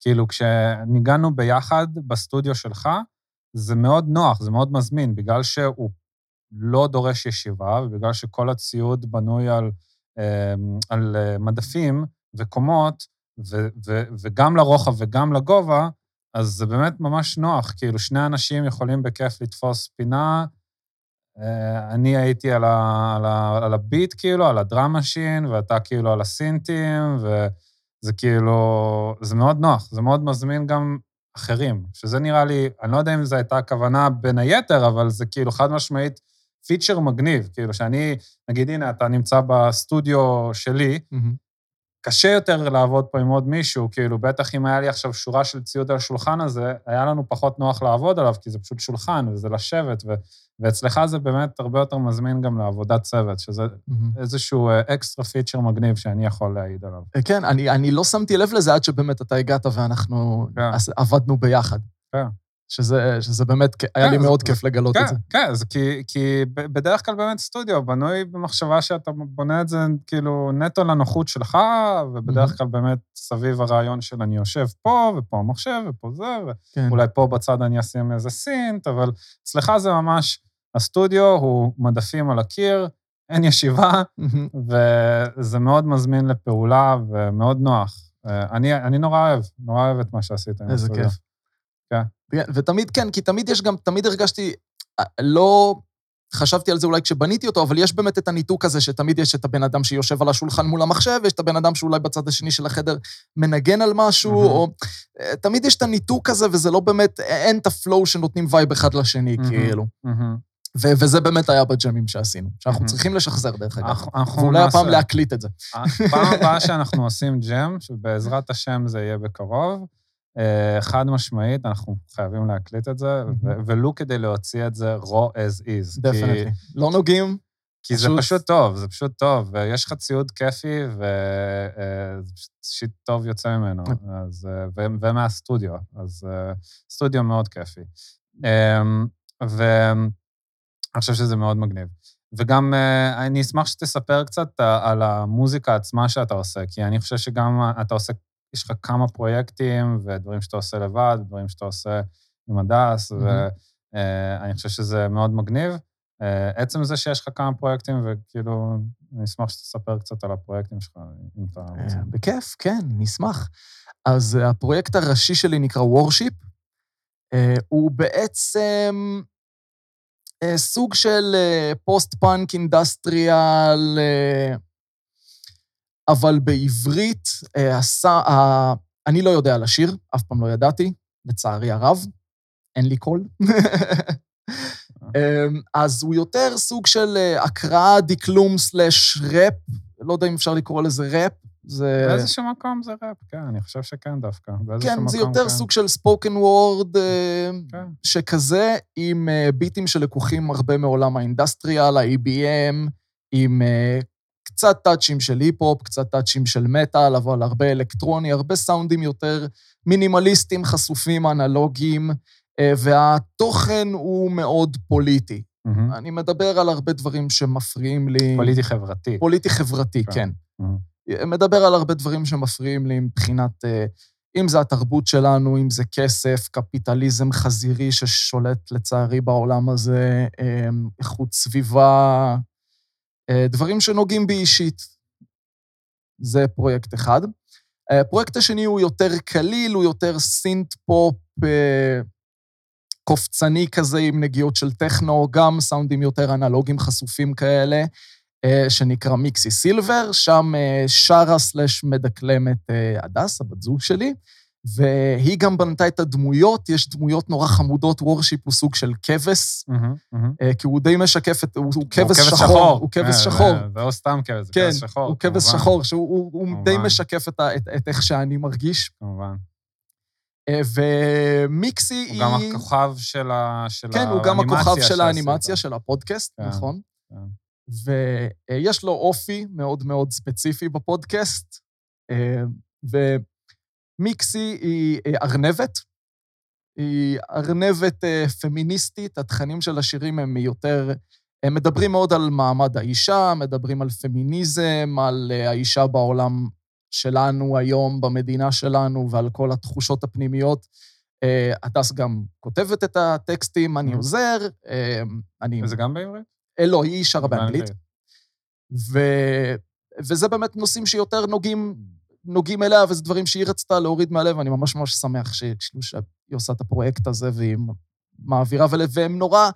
כאילו, כשניגנו ביחד בסטודיו שלך, זה מאוד נוח, זה מאוד מזמין, בגלל שהוא לא דורש ישיבה, ובגלל שכל הציוד בנוי על, אמ, על אה, מדפים וקומות, ו, ו, וגם לרוחב וגם לגובה, אז זה באמת ממש נוח. כאילו, שני אנשים יכולים בכיף לתפוס פינה, אה, אני הייתי על, ה, על, ה, על ה beat, כאילו, על ה drum machine, ואתה כאילו על הסינטים, וזה כאילו, זה מאוד נוח, זה מאוד מזמין גם אחרים, שזה נראה לי, אני לא יודע אם זו הייתה הכוונה בין היתר, אבל זה כאילו חד משמעית feature מגניב, כאילו שאני, נגיד, הנה, אתה נמצא בסטודיו שלי, mm-hmm. קשה יותר לעבוד פה עם עוד מישהו, כאילו, בטח אם היה לי עכשיו שורה של ציוד על השולחן הזה, היה לנו פחות נוח לעבוד עליו, כי זה פשוט שולחן, וזה לשבת, ו... ואצלך זה באמת הרבה יותר מזמין גם לעבודת צוות, שזה mm-hmm. איזשהו extra feature מגניב שאני יכול להעיד עליו. אה, כן, אני, אני לא שמתי לב לזה עד שבאמת אתה הגעת ואנחנו כן. עבדנו ביחד. כן. שזה, שזה באמת, היה כן, לי מאוד זה, כיף לגלות כן, את זה. כן, זה כי, כי בדרך כלל באמת סטודיו בנוי במחשבה שאתה בונה את זה כאילו נטו לנוחות שלך, ובדרך mm-hmm. כלל באמת סביב הרעיון של אני יושב פה, ופה המחשב, ופה זה, ואולי כן. פה בצד אני אשים איזה סינט, אבל אצלך זה ממש, הסטודיו הוא מדפים על הקיר, אין ישיבה, mm-hmm. וזה מאוד מזמין לפעולה ומאוד נוח. אה, אני, אני נורא אוהב, נורא אוהב את מה שעשית. איזה כיף. כן. ותמיד, כן, כי תמיד יש גם, תמיד הרגשתי, אה, לא חשבתי על זה אולי כשבניתי אותו, אבל יש באמת את הניתוק הזה, שתמיד יש את הבן אדם שיושב על השולחן מול המחשב, ויש את הבן אדם שאולי בצד השני של החדר מנגן על משהו, mm-hmm. או... אה, תמיד יש את הניתוק הזה, וזה לא באמת, אין את ה flow שנותנים vibe אחד לשני, mm-hmm. כאילו. Mm-hmm. ו- וזה באמת היה בג'מים שעשינו, שאנחנו mm-hmm. צריכים לשחזר, דרך אגב. ואולי הפעם להקליט את זה. הפעם הבאה שאנחנו עושים ג'ם, שבעזרת השם זה יהיה בקרוב, חד משמעית, אנחנו חייבים להקליט את זה, ולו כדי להוציא את זה raw as is. definitely. לא נוגעים. כי זה פשוט טוב, זה פשוט טוב, ויש לך ציוד כיפי, וזה אה, shit טוב יוצא ממנו, אז, אה, ומהסטודיו, אז סטודיו מאוד כיפי. אמ, ואני חושב שזה מאוד מגניב. וגם אני אשמח שתספר קצת על המוזיקה עצמה שאתה עושה, כי אני חושב שגם אתה עושה יש לך כמה פרויקטים ודברים שאתה עושה לבד, דברים שאתה עושה עם הדס, mm-hmm. ואני חושב שזה מאוד מגניב. אה, עצם זה שיש לך כמה פרויקטים, וכאילו, אני אשמח שתספר קצת על הפרויקטים שלך, אם אתה אה, רוצה. בכיף, כן, נשמח. אז הפרויקט הראשי שלי נקרא וורשיפ. הוא בעצם סוג של post-punk industrial, אבל בעברית, אה, הסע, ה... אני לא יודע לשיר, אף פעם לא ידעתי, לצערי הרב, אין לי קול. אמ, אז הוא יותר סוג של אה, הקראה, דקלום slash ראפ, לא יודע אם אפשר לקרוא לזה ראפ. זה... באיזשהו מקום זה ראפ, כן, אני חושב שכן דווקא. כן, זה יותר כן. סוג של spoken word אה, כן. שכזה, עם ביטים שלקוחים הרבה מעולם ה industrial, ה-EBM, עם קצת טאצ'ים של היפ-הופ, קצת טאצ'ים של מטאל, אבל הרבה אלקטרוני, הרבה סאונדים יותר מינימליסטיים, חשופים, אנלוגיים, אה, והתוכן הוא מאוד פוליטי. Mm-hmm. אני מדבר על הרבה דברים שמפריעים לי... פוליטי-חברתי. פוליטי-חברתי, כן. כן. Mm-hmm. מדבר על הרבה דברים שמפריעים לי מבחינת, אה, אם זה התרבות שלנו, אם זה כסף, קפיטליזם חזירי ששולט לצערי בעולם הזה, איכות סביבה, דברים שנוגעים בי אישית. זה פרויקט אחד. הפרויקט השני הוא יותר קליל, הוא יותר סינט פופ אה, קופצני כזה עם נגיעות של טכנו, גם סאונדים יותר אנלוגיים חשופים כאלה. שנקרא מיקסי סילבר, שם שרה סלש מדקלמת הדס, הבת זוג שלי, והיא גם בנתה את הדמויות, יש דמויות נורא חמודות, וורשיפ הוא סוג של כבש, כי הוא די משקף את, הוא כבש שחור. הוא כבש שחור. זה לא סתם כבש, זה כן, כבש שחור. הוא כבש שחור, שהוא די משקף את איך שאני מרגיש. כמובן. ומיקסי היא... הוא גם הכוכב של האנימציה. כן, הוא גם הכוכב של האנימציה, של הפודקאסט, נכון. ויש לו אופי מאוד מאוד ספציפי בפודקאסט, ומיקסי היא ארנבת. היא ארנבת פמיניסטית, התכנים של השירים הם יותר... הם מדברים מאוד על מעמד האישה, מדברים על פמיניזם, על האישה בעולם שלנו היום, במדינה שלנו, ועל כל התחושות הפנימיות. הדס גם כותבת את הטקסטים, אני עוזר, אני... וזה גם בעברית? לא, היא שרה באנגלית. ו... וזה באמת נושאים שיותר נוגעים, נוגעים אליה, וזה דברים שהיא רצתה להוריד מהלב, ואני ממש ממש שמח ש... שהיא עושה את הפרויקט הזה, והיא מעבירה, והם נורא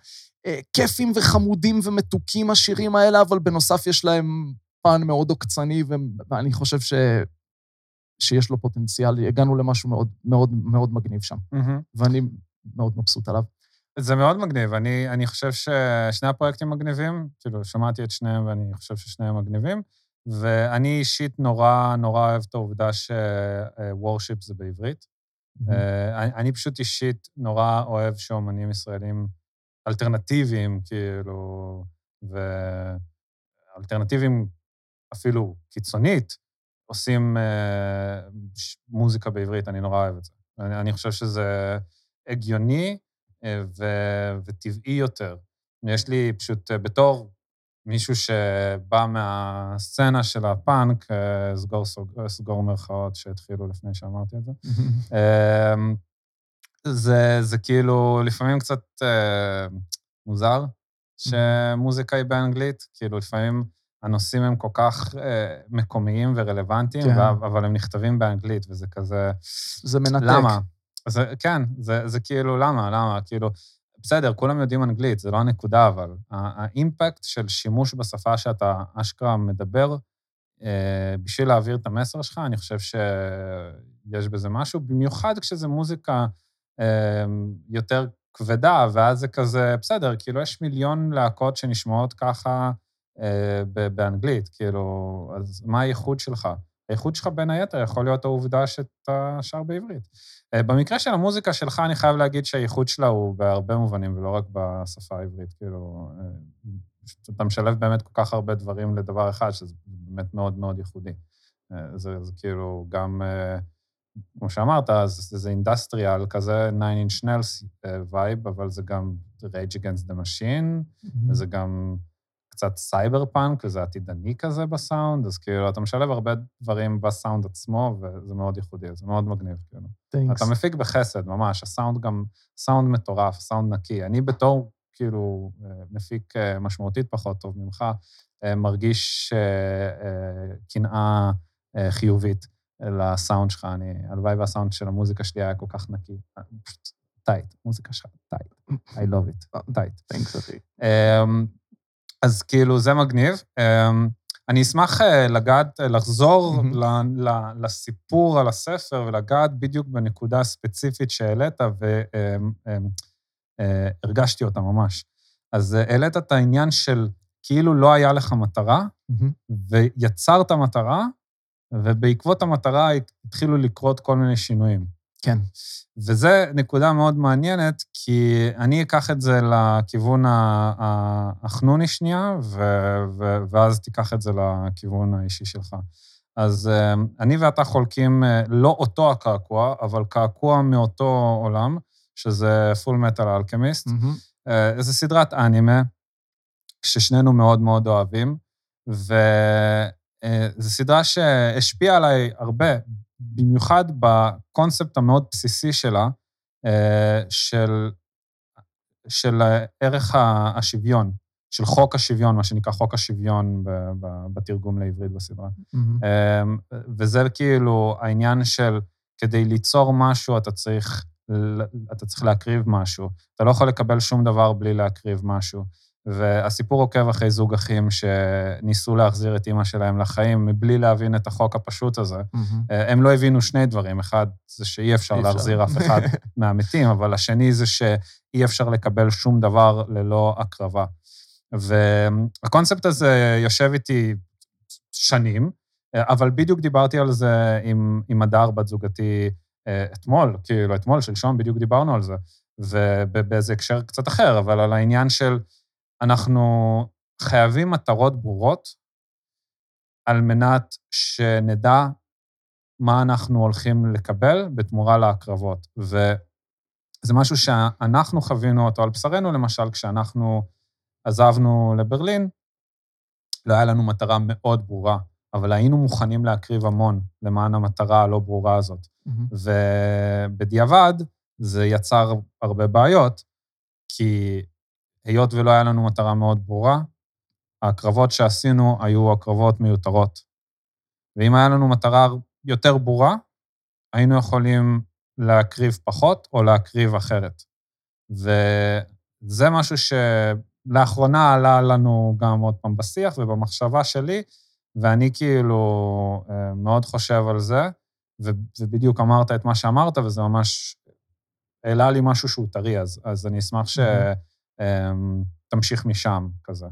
כיפים וחמודים ומתוקים, השירים האלה, אבל בנוסף יש להם פן מאוד עוקצני, ואני חושב ש... שיש לו פוטנציאל. הגענו למשהו מאוד מאוד מאוד מגניב שם, ואני מאוד מבסוט עליו. זה מאוד מגניב. אני, אני חושב ששני הפרויקטים מגניבים, כאילו, שמעתי את שניהם ואני חושב ששניהם מגניבים, ואני אישית נורא נורא אוהב את העובדה שוורשיפ זה בעברית. אני, אני פשוט אישית נורא אוהב שאומנים ישראלים אלטרנטיביים, כאילו, ואלטרנטיביים אפילו קיצונית, עושים uh, מוזיקה בעברית, אני נורא אוהב את זה. אני, אני חושב שזה הגיוני uh, ו, וטבעי יותר. יש לי פשוט, uh, בתור מישהו שבא מהסצנה של הפאנק, uh, סגור, סגור, סגור מרכאות שהתחילו לפני שאמרתי את זה, uh, [laughs] זה, זה כאילו לפעמים קצת uh, מוזר שמוזיקה היא באנגלית, כאילו לפעמים... הנושאים הם כל כך אה, מקומיים ורלוונטיים, כן. אבל הם נכתבים באנגלית, וזה כזה... זה מנתק. למה? זה, כן, זה, זה כאילו, למה? למה? כאילו, בסדר, כולם יודעים אנגלית, זה לא הנקודה, אבל האימפקט של שימוש בשפה שאתה אשכרה מדבר, אה, בשביל להעביר את המסר שלך, אני חושב שיש בזה משהו, במיוחד כשזה מוזיקה אה, יותר כבדה, ואז זה כזה, בסדר, כאילו, יש מיליון להקות שנשמעות ככה, באנגלית, כאילו, אז מה הייחוד שלך? הייחוד שלך בין היתר יכול להיות העובדה שאתה שר בעברית. במקרה של המוזיקה שלך, אני חייב להגיד שהייחוד שלה הוא בהרבה מובנים, ולא רק בשפה העברית. כאילו, אתה משלב באמת כל כך הרבה דברים לדבר אחד, שזה באמת מאוד מאוד ייחודי. זה, זה כאילו גם, כמו שאמרת, זה, זה industrial, כזה 9 inch nails vibe, אבל זה גם Rage Against the Machine, mm-hmm. וזה גם... קצת סייבר פאנק, וזה עתידני כזה בסאונד, אז כאילו, אתה משלב הרבה דברים בסאונד עצמו, וזה מאוד ייחודי, זה מאוד מגניב, כאילו. Thanks. אתה מפיק בחסד, ממש, הסאונד גם, סאונד מטורף, סאונד נקי. אני בתור, כאילו, מפיק אה, משמעותית פחות טוב ממך, אה, מרגיש אה, קנאה חיובית לסאונד שלך. אני, הלוואי והסאונד של המוזיקה שלי היה כל כך נקי. פשוט tight, מוזיקה שלך tight. [laughs] I love it, tight. Thanks, אחי. אז כאילו, זה מגניב. אמ, אני אשמח אה, לגעת, אה, לחזור mm-hmm. לסיפור על הספר ולגעת בדיוק בנקודה הספציפית שהעלית, והרגשתי אמ, אמ, אותה ממש. אז אה, העלית את העניין של כאילו לא היה לך מטרה, mm-hmm. ויצרת מטרה, ובעקבות המטרה התחילו לקרות כל מיני שינויים. כן. וזו נקודה מאוד מעניינת, כי אני אקח את זה לכיוון החנוני שנייה, ו- ו- ואז תיקח את זה לכיוון האישי שלך. אז אה, אני ואתה חולקים אה, לא אותו הקעקוע, אבל קעקוע מאותו עולם, שזה פול מטל אלכמיסט. זו סדרת אנימה, ששנינו מאוד מאוד אוהבים, וזו סדרה שהשפיעה עליי הרבה, במיוחד בקונספט המאוד בסיסי שלה, אה, של, של ערך השוויון, של חוק השוויון, מה שנקרא חוק השוויון בתרגום לעברית בסדרה. Mm-hmm. וזה כאילו העניין של כדי ליצור משהו, אתה צריך, אתה צריך להקריב משהו. אתה לא יכול לקבל שום דבר בלי להקריב משהו. והסיפור עוקב אחרי זוג אחים שניסו להחזיר את אימא שלהם לחיים מבלי להבין את החוק הפשוט הזה. אה, הם לא הבינו שני דברים, אחד זה שאי אפשר אי אפשר. להחזיר אף אחד [laughs] מהמתים, אבל השני זה שאי אפשר לקבל שום דבר ללא הקרבה. והקונספט הזה יושב איתי שנים, אה, אבל בדיוק דיברתי על זה עם, עם הדר, בת זוגתי, אה, אתמול, כאילו, אתמול, שלשום, בדיוק דיברנו על זה, ובאיזה הקשר קצת אחר, אבל על העניין של אנחנו חייבים מטרות ברורות על מנת שנדע מה אנחנו הולכים לקבל בתמורה להקרבות. וזה משהו שאנחנו חווינו אותו על בשרנו, למשל, כשאנחנו עזבנו לברלין, לא היה לנו מטרה מאוד ברורה, אבל היינו מוכנים להקריב המון למען המטרה הלא ברורה הזאת. מהמם. ובדיעבד זה יצר הרבה בעיות, כי היות ולא היה לנו מטרה מאוד ברורה, ההקרבות שעשינו היו הקרבות מיותרות. ואם היה לנו מטרה יותר ברורה, היינו יכולים להקריב פחות או להקריב אחרת. וזה משהו שלאחרונה עלה לנו גם עוד פעם בשיח ובמחשבה שלי, ואני כאילו אה, מאוד חושב על זה, ובדיוק אמרת את מה שאמרת, וזה ממש העלה לי משהו שהוא טרי, אז, אז אני אשמח שתמשיך משם, כזה.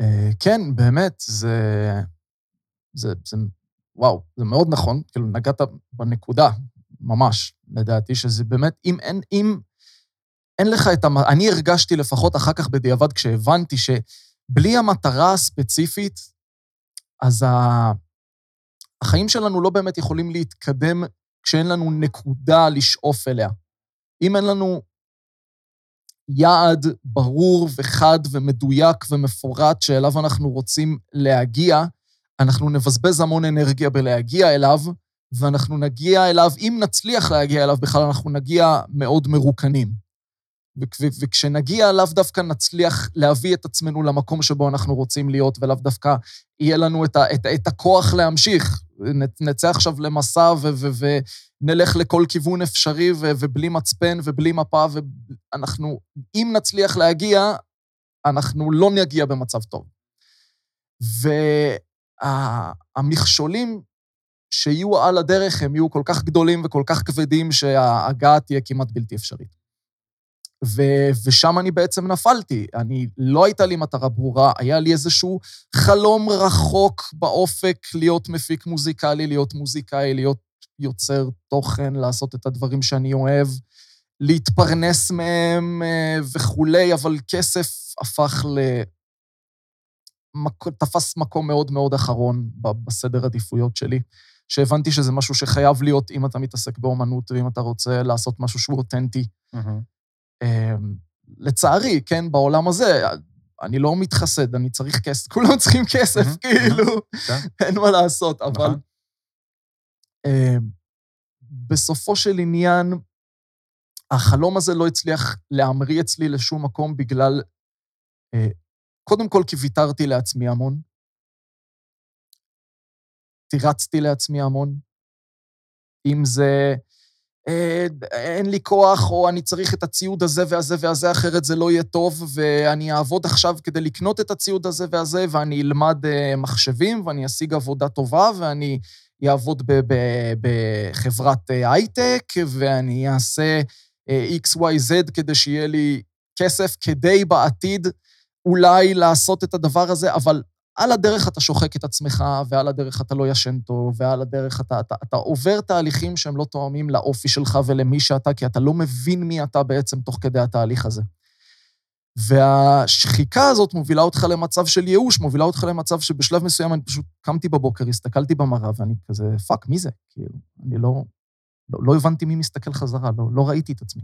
אה, כן, באמת, זה, זה, זה, וואו, זה מאוד נכון, כאילו, נגעת בנקודה, ממש, לדעתי, שזה באמת, אם אין, אם אין לך את המ... אני הרגשתי לפחות אחר כך בדיעבד, כשהבנתי שבלי המטרה הספציפית, אז ה... החיים שלנו לא באמת יכולים להתקדם כשאין לנו נקודה לשאוף אליה. אם אין לנו יעד ברור וחד ומדויק ומפורט שאליו אנחנו רוצים להגיע, אנחנו נבזבז המון אנרגיה בלהגיע אליו, ואנחנו נגיע אליו, אם נצליח להגיע אליו בכלל, אנחנו נגיע מאוד מרוקנים. וכ- וכשנגיע, לאו דווקא נצליח להביא את עצמנו למקום שבו אנחנו רוצים להיות, ולאו דווקא יהיה לנו את, את, את הכוח להמשיך. נצא עכשיו למסע ו- ו- ונלך לכל כיוון אפשרי, ו- ובלי מצפן ובלי מפה, ואנחנו, אם נצליח להגיע, אנחנו לא נגיע במצב טוב. והמכשולים שיהיו על הדרך, הם יהיו כל כך גדולים וכל כך כבדים, שההגעה תהיה כמעט בלתי אפשרית. ו- ושם אני בעצם נפלתי. אני, לא הייתה לי מטרה ברורה, היה לי איזשהו חלום רחוק באופק להיות מפיק מוזיקלי, להיות מוזיקאי, להיות יוצר תוכן, לעשות את הדברים שאני אוהב, להתפרנס מהם אה, וכולי, אבל כסף הפך ל... תפס מקום מאוד מאוד אחרון בסדר עדיפויות שלי, שהבנתי שזה משהו שחייב להיות אם אתה מתעסק באומנות ואם אתה רוצה לעשות משהו שהוא אותנטי. אמ, לצערי, כן, בעולם הזה, אני לא מתחסד, אני צריך כסף, [laughs] כולם צריכים כסף, מהמם, כאילו, כן. אין מה לעשות, אבל נכון. בסופו של עניין, החלום הזה לא הצליח להמריא אצלי לשום מקום בגלל, אה, קודם כל כי ויתרתי לעצמי המון, תירצתי לעצמי המון, אם זה אה, אין לי כוח, או אני צריך את הציוד הזה והזה והזה, אחרת זה לא יהיה טוב, ואני אעבוד עכשיו כדי לקנות את הציוד הזה והזה, ואני אלמד אה, מחשבים, ואני אשיג עבודה טובה, ואני אעבוד בחברת אה, הייטק, ואני אעשה אה, XYZ כדי שיהיה לי כסף, כדי בעתיד אולי לעשות את הדבר הזה, אבל על הדרך אתה שוחק את עצמך, ועל הדרך אתה לא ישן טוב, ועל הדרך אתה, אתה, אתה עובר תהליכים שהם לא תואמים לאופי שלך ולמי שאתה, כי אתה לא מבין מי אתה בעצם תוך כדי התהליך הזה. והשחיקה הזאת מובילה אותך למצב של ייאוש, מובילה אותך למצב שבשלב מסוים אני פשוט קמתי בבוקר, הסתכלתי במראה, ואני כזה, fuck, מי זה? כאילו, אני לא, לא, לא הבנתי מי מסתכל חזרה, לא, לא ראיתי את עצמי.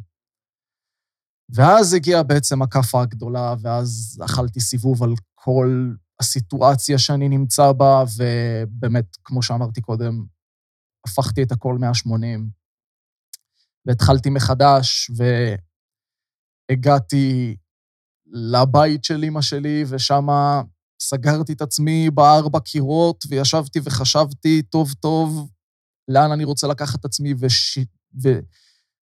ואז הגיעה בעצם הכאפה הגדולה, ואז אכלתי סיבוב על כל הסיטואציה שאני נמצא בה, ובאמת, כמו שאמרתי קודם, הפכתי את הכל 180, והתחלתי מחדש, והגעתי לבית של אמא שלי, ושם סגרתי את עצמי בארבע קירות, וישבתי וחשבתי טוב טוב לאן אני רוצה לקחת את עצמי, וש...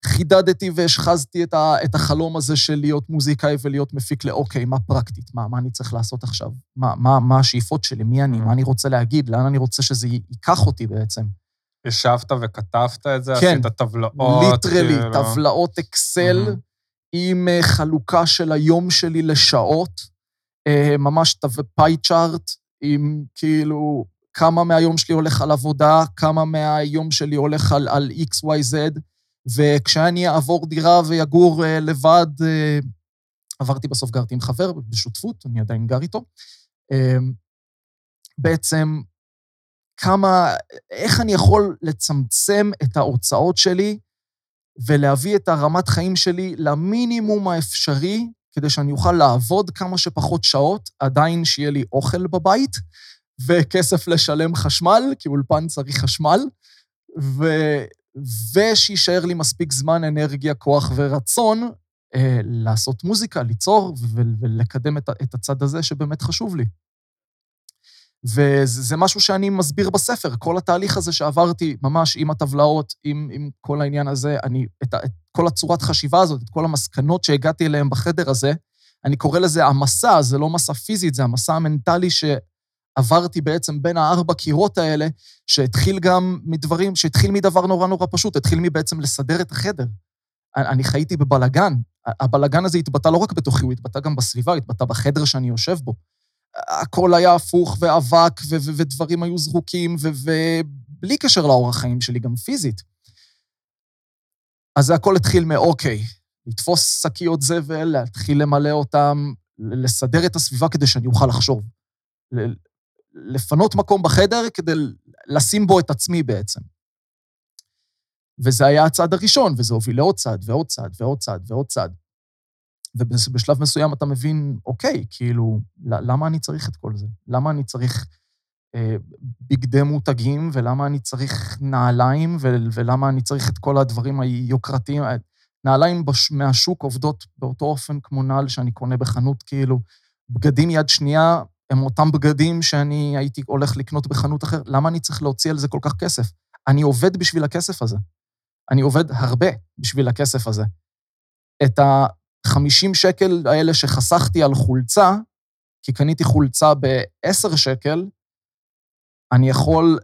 חידדתי והשחזתי את, ה, את החלום הזה של להיות מוזיקאי ולהיות מפיק לאוקיי, מה פרקטית? מה, מה אני צריך לעשות עכשיו? מה, מה, מה השאיפות שלי? מי אני? מה אני רוצה להגיד? לאן אני רוצה שזה ייקח אותי בעצם? ישבת וכתבת את זה? כן. עשית טבלאות? ליטרלי, כאילו? טבלאות אקסל מהמם. עם אה, חלוקה של היום שלי לשעות, אה, ממש פאי צ'ארט עם כאילו כמה מהיום שלי הולך על עבודה, כמה מהיום שלי הולך על, על XYZ, וכשאני אעבור דירה ויגור אה, לבד, עברתי בסוף, גרתי עם חבר בשותפות, אני עדיין גר איתו. בעצם כמה, איך אני יכול לצמצם את ההוצאות שלי ולהביא את הרמת חיים שלי למינימום האפשרי, כדי שאני אוכל לעבוד כמה שפחות שעות, עדיין שיהיה לי אוכל בבית וכסף לשלם חשמל, כי אולפן צריך חשמל, ו... ושישאר לי מספיק זמן, אנרגיה, כוח ורצון אה, לעשות מוזיקה, ליצור ו- ולקדם את, את הצד הזה שבאמת חשוב לי. וזה זה משהו שאני מסביר בספר, כל התהליך הזה שעברתי, ממש עם הטבלאות, עם, עם כל העניין הזה, אני, את, את כל הצורת חשיבה הזאת, את כל המסקנות שהגעתי אליהן בחדר הזה, אני קורא לזה המסע, זה לא מסע פיזית, זה המסע המנטלי שעברתי בעצם בין הארבע קירות האלה, שהתחיל גם מדברים, שהתחיל מדבר נורא נורא פשוט, התחיל מבעצם לסדר את החדר. אני חייתי בבלגן. הבלגן הזה התבטא לא רק בתוכי, הוא התבטא גם בסביבה, התבטא בחדר שאני יושב בו. הכל היה הפוך ואבק, ו- ו- ודברים היו זרוקים, ו- ובלי קשר לאורח חיים שלי, גם פיזית. אז הכל התחיל מאוקיי, לתפוס שקיות זבל, להתחיל למלא אותם, לסדר את הסביבה כדי שאני אוכל לחשוב. לפנות מקום בחדר כדי לשים בו את עצמי בעצם. וזה היה הצעד הראשון, וזה הוביל לעוד צעד ועוד צעד ועוד צעד ועוד צעד. ובשלב מסוים אתה מבין, אוקיי, כאילו, למה אני צריך את כל זה? למה אני צריך אה, בגדי מותגים, ולמה אני צריך נעליים, ו- ולמה אני צריך את כל הדברים היוקרתיים? נעליים בש- מהשוק עובדות באותו אופן כמו נעל שאני קונה בחנות, כאילו, בגדים יד שנייה הם אותם בגדים שאני הייתי הולך לקנות בחנות אחרת. למה אני צריך להוציא על זה כל כך כסף? אני עובד בשביל הכסף הזה. אני עובד הרבה בשביל הכסף הזה. את ה-50 שקל האלה שחסכתי על חולצה, כי קניתי חולצה ב-10 שקל, אני יכול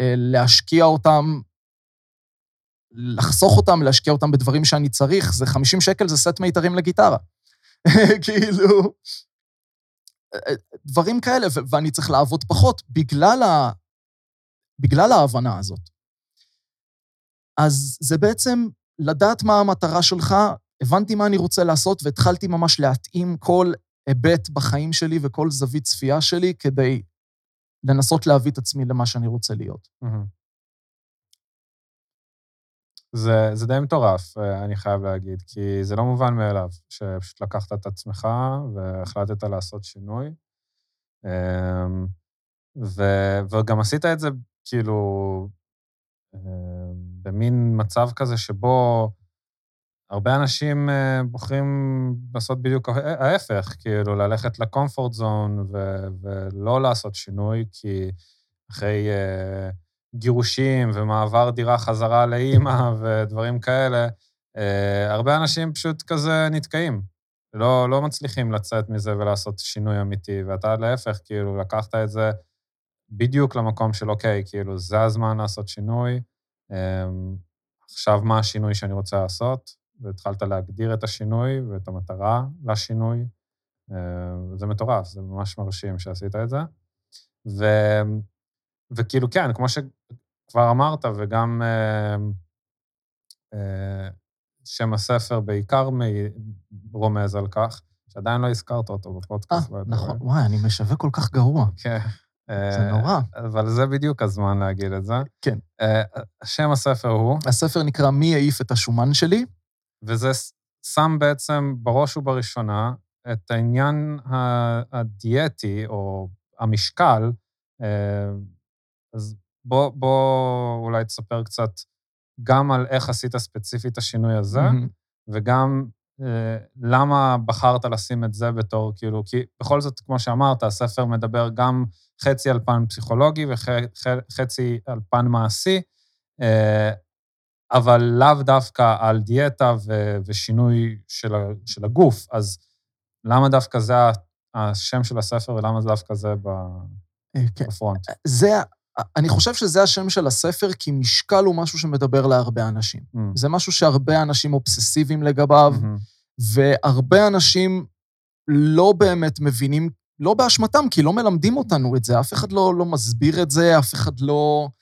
אה, להשקיע אותם, לחסוך אותם, להשקיע אותם בדברים שאני צריך. זה 50 שקל, זה סט מיתרים לגיטרה. [laughs] כאילו, אה, דברים כאלה, ואני צריך לעבוד פחות בגלל, ה... בגלל ההבנה הזאת. אז זה בעצם לדעת מה המטרה שלך, הבנתי מה אני רוצה לעשות, והתחלתי ממש להתאים כל היבט בחיים שלי וכל זווית צפייה שלי כדי לנסות להביא את עצמי למה שאני רוצה להיות. זה, זה די מטורף, אה, אני חייב להגיד, כי זה לא מובן מאליו, שפשוט לקחת את עצמך והחלטת לעשות שינוי. אמ, ו, וגם עשית את זה, כאילו, אמ, במין מצב כזה שבו הרבה אנשים אה, בוחרים לעשות בדיוק הה- ההפך, כאילו, ללכת לקומפורט זון ו- ולא לעשות שינוי, כי אחרי אה, גירושים ומעבר דירה חזרה לאימא [laughs] ודברים כאלה, אה, הרבה אנשים פשוט כזה נתקעים. לא, לא מצליחים לצאת מזה ולעשות שינוי אמיתי, ואתה להפך, כאילו, לקחת את זה בדיוק למקום של, אוקיי, כאילו, זה הזמן לעשות שינוי, אה, עכשיו מה השינוי שאני רוצה לעשות, והתחלת להגדיר את השינוי ואת המטרה לשינוי. אה, זה מטורף, זה ממש מרשים שעשית את זה. ו, וכאילו, כן, כמו שכבר אמרת, וגם אה, אה, שם הספר בעיקר רומז על כך, שעדיין לא הזכרת אותו אה, בפודקאסט. the נכון. וואי, אני משווק כל כך גרוע. כן. זה אה, נורא. אבל זה בדיוק הזמן להגיד את זה. כן. אה, שם הספר הוא, הספר נקרא "מי העיף את השומן שלי", וזה שם בעצם בראש ובראשונה את העניין הדיאטי, או המשקל. אה, אז בוא, בוא אולי תספר קצת גם על איך עשית ספציפית את השינוי הזה, מהמם. וגם אה, למה בחרת לשים את זה בתור, כאילו, כי בכל זאת, כמו שאמרת, הספר מדבר גם חצי על פן פסיכולוגי וחצי על פן מעשי. אה, אבל לאו דווקא על דיאטה ו- ושינוי של, ה- של הגוף. אז למה דווקא זה השם של הספר ולמה זה דווקא זה ב- אה, כן. בפרונט? זה, אני חושב שזה השם של הספר, כי משקל הוא משהו שמדבר להרבה אנשים. Mm. זה משהו שהרבה אנשים אובססיביים לגביו, מהמם. והרבה אנשים לא באמת מבינים, לא באשמתם, כי לא מלמדים אותנו את זה, אף אחד לא, לא מסביר את זה, אף אחד לא אה,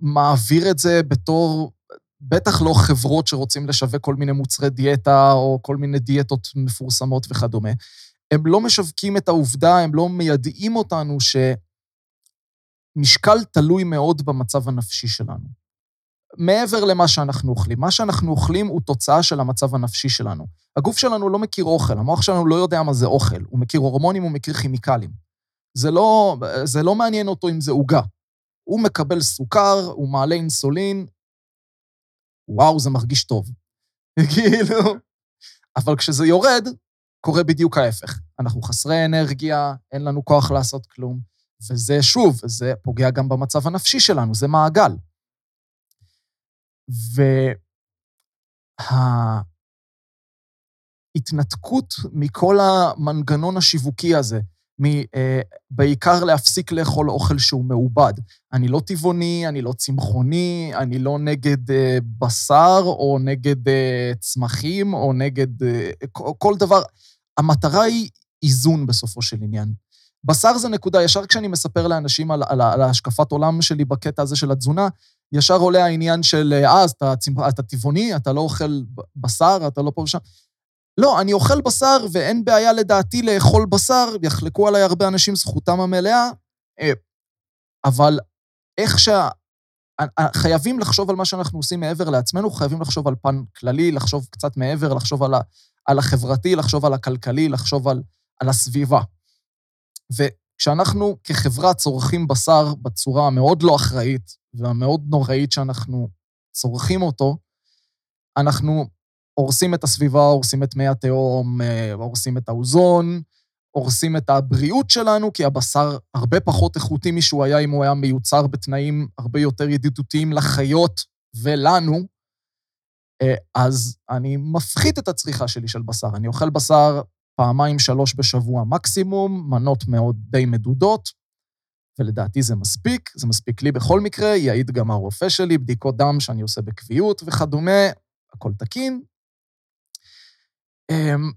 מעביר את זה בתור, בטח לא חברות שרוצים לשווק כל מיני מוצרי דיאטה, או כל מיני דיאטות מפורסמות וכדומה. הם לא משווקים את העובדה, הם לא מיידעים אותנו שמשקל תלוי מאוד במצב הנפשי שלנו. מעבר למה שאנחנו אוכלים. מה שאנחנו אוכלים הוא תוצאה של המצב הנפשי שלנו. הגוף שלנו לא מכיר אוכל, המוח שלנו לא יודע מה זה אוכל. הוא מכיר הורמונים, הוא מכיר כימיקלים. זה לא, זה לא מעניין אותו אם זה עוגה. הוא מקבל סוכר, הוא מעלה אינסולין, וואו, זה מרגיש טוב. [laughs] כאילו... אבל כשזה יורד, קורה בדיוק ההפך. אנחנו חסרי אנרגיה, אין לנו כוח לעשות כלום, וזה, שוב, זה פוגע גם במצב הנפשי שלנו, זה מעגל. וההתנתקות מכל המנגנון השיווקי הזה, מ, אה, בעיקר להפסיק לאכול אוכל שהוא מעובד. אני לא טבעוני, אני לא צמחוני, אני לא נגד אה, בשר או נגד אה, צמחים או נגד אה, כל דבר. המטרה היא איזון בסופו של עניין. בשר זה נקודה, ישר כשאני מספר לאנשים על, על, על ההשקפת עולם שלי בקטע הזה של התזונה, ישר עולה העניין של, אה, אז אתה, אתה טבעוני, אתה לא אוכל בשר, אתה לא פה ושם. לא, אני אוכל בשר ואין בעיה לדעתי לאכול בשר, יחלקו עליי הרבה אנשים, זכותם המלאה, אה, אבל איך שה... חייבים לחשוב על מה שאנחנו עושים מעבר לעצמנו, חייבים לחשוב על פן כללי, לחשוב קצת מעבר, לחשוב על, ה, על החברתי, לחשוב על הכלכלי, לחשוב על, על הסביבה. וכשאנחנו כחברה צורכים בשר בצורה המאוד לא אחראית והמאוד נוראית שאנחנו צורכים אותו, אנחנו הורסים את הסביבה, הורסים את מי התהום, אה, הורסים את האוזון, הורסים את הבריאות שלנו, כי הבשר הרבה פחות איכותי משהוא היה אם הוא היה מיוצר בתנאים הרבה יותר ידידותיים לחיות ולנו. אה, אז אני מפחית את הצריכה שלי של בשר. אני אוכל בשר פעמיים, שלוש בשבוע מקסימום, מנות מאוד די מדודות, ולדעתי זה מספיק, זה מספיק לי בכל מקרה, יעיד גם הרופא שלי, בדיקות דם שאני עושה בקביעות וכדומה, הכל תקין. אמ,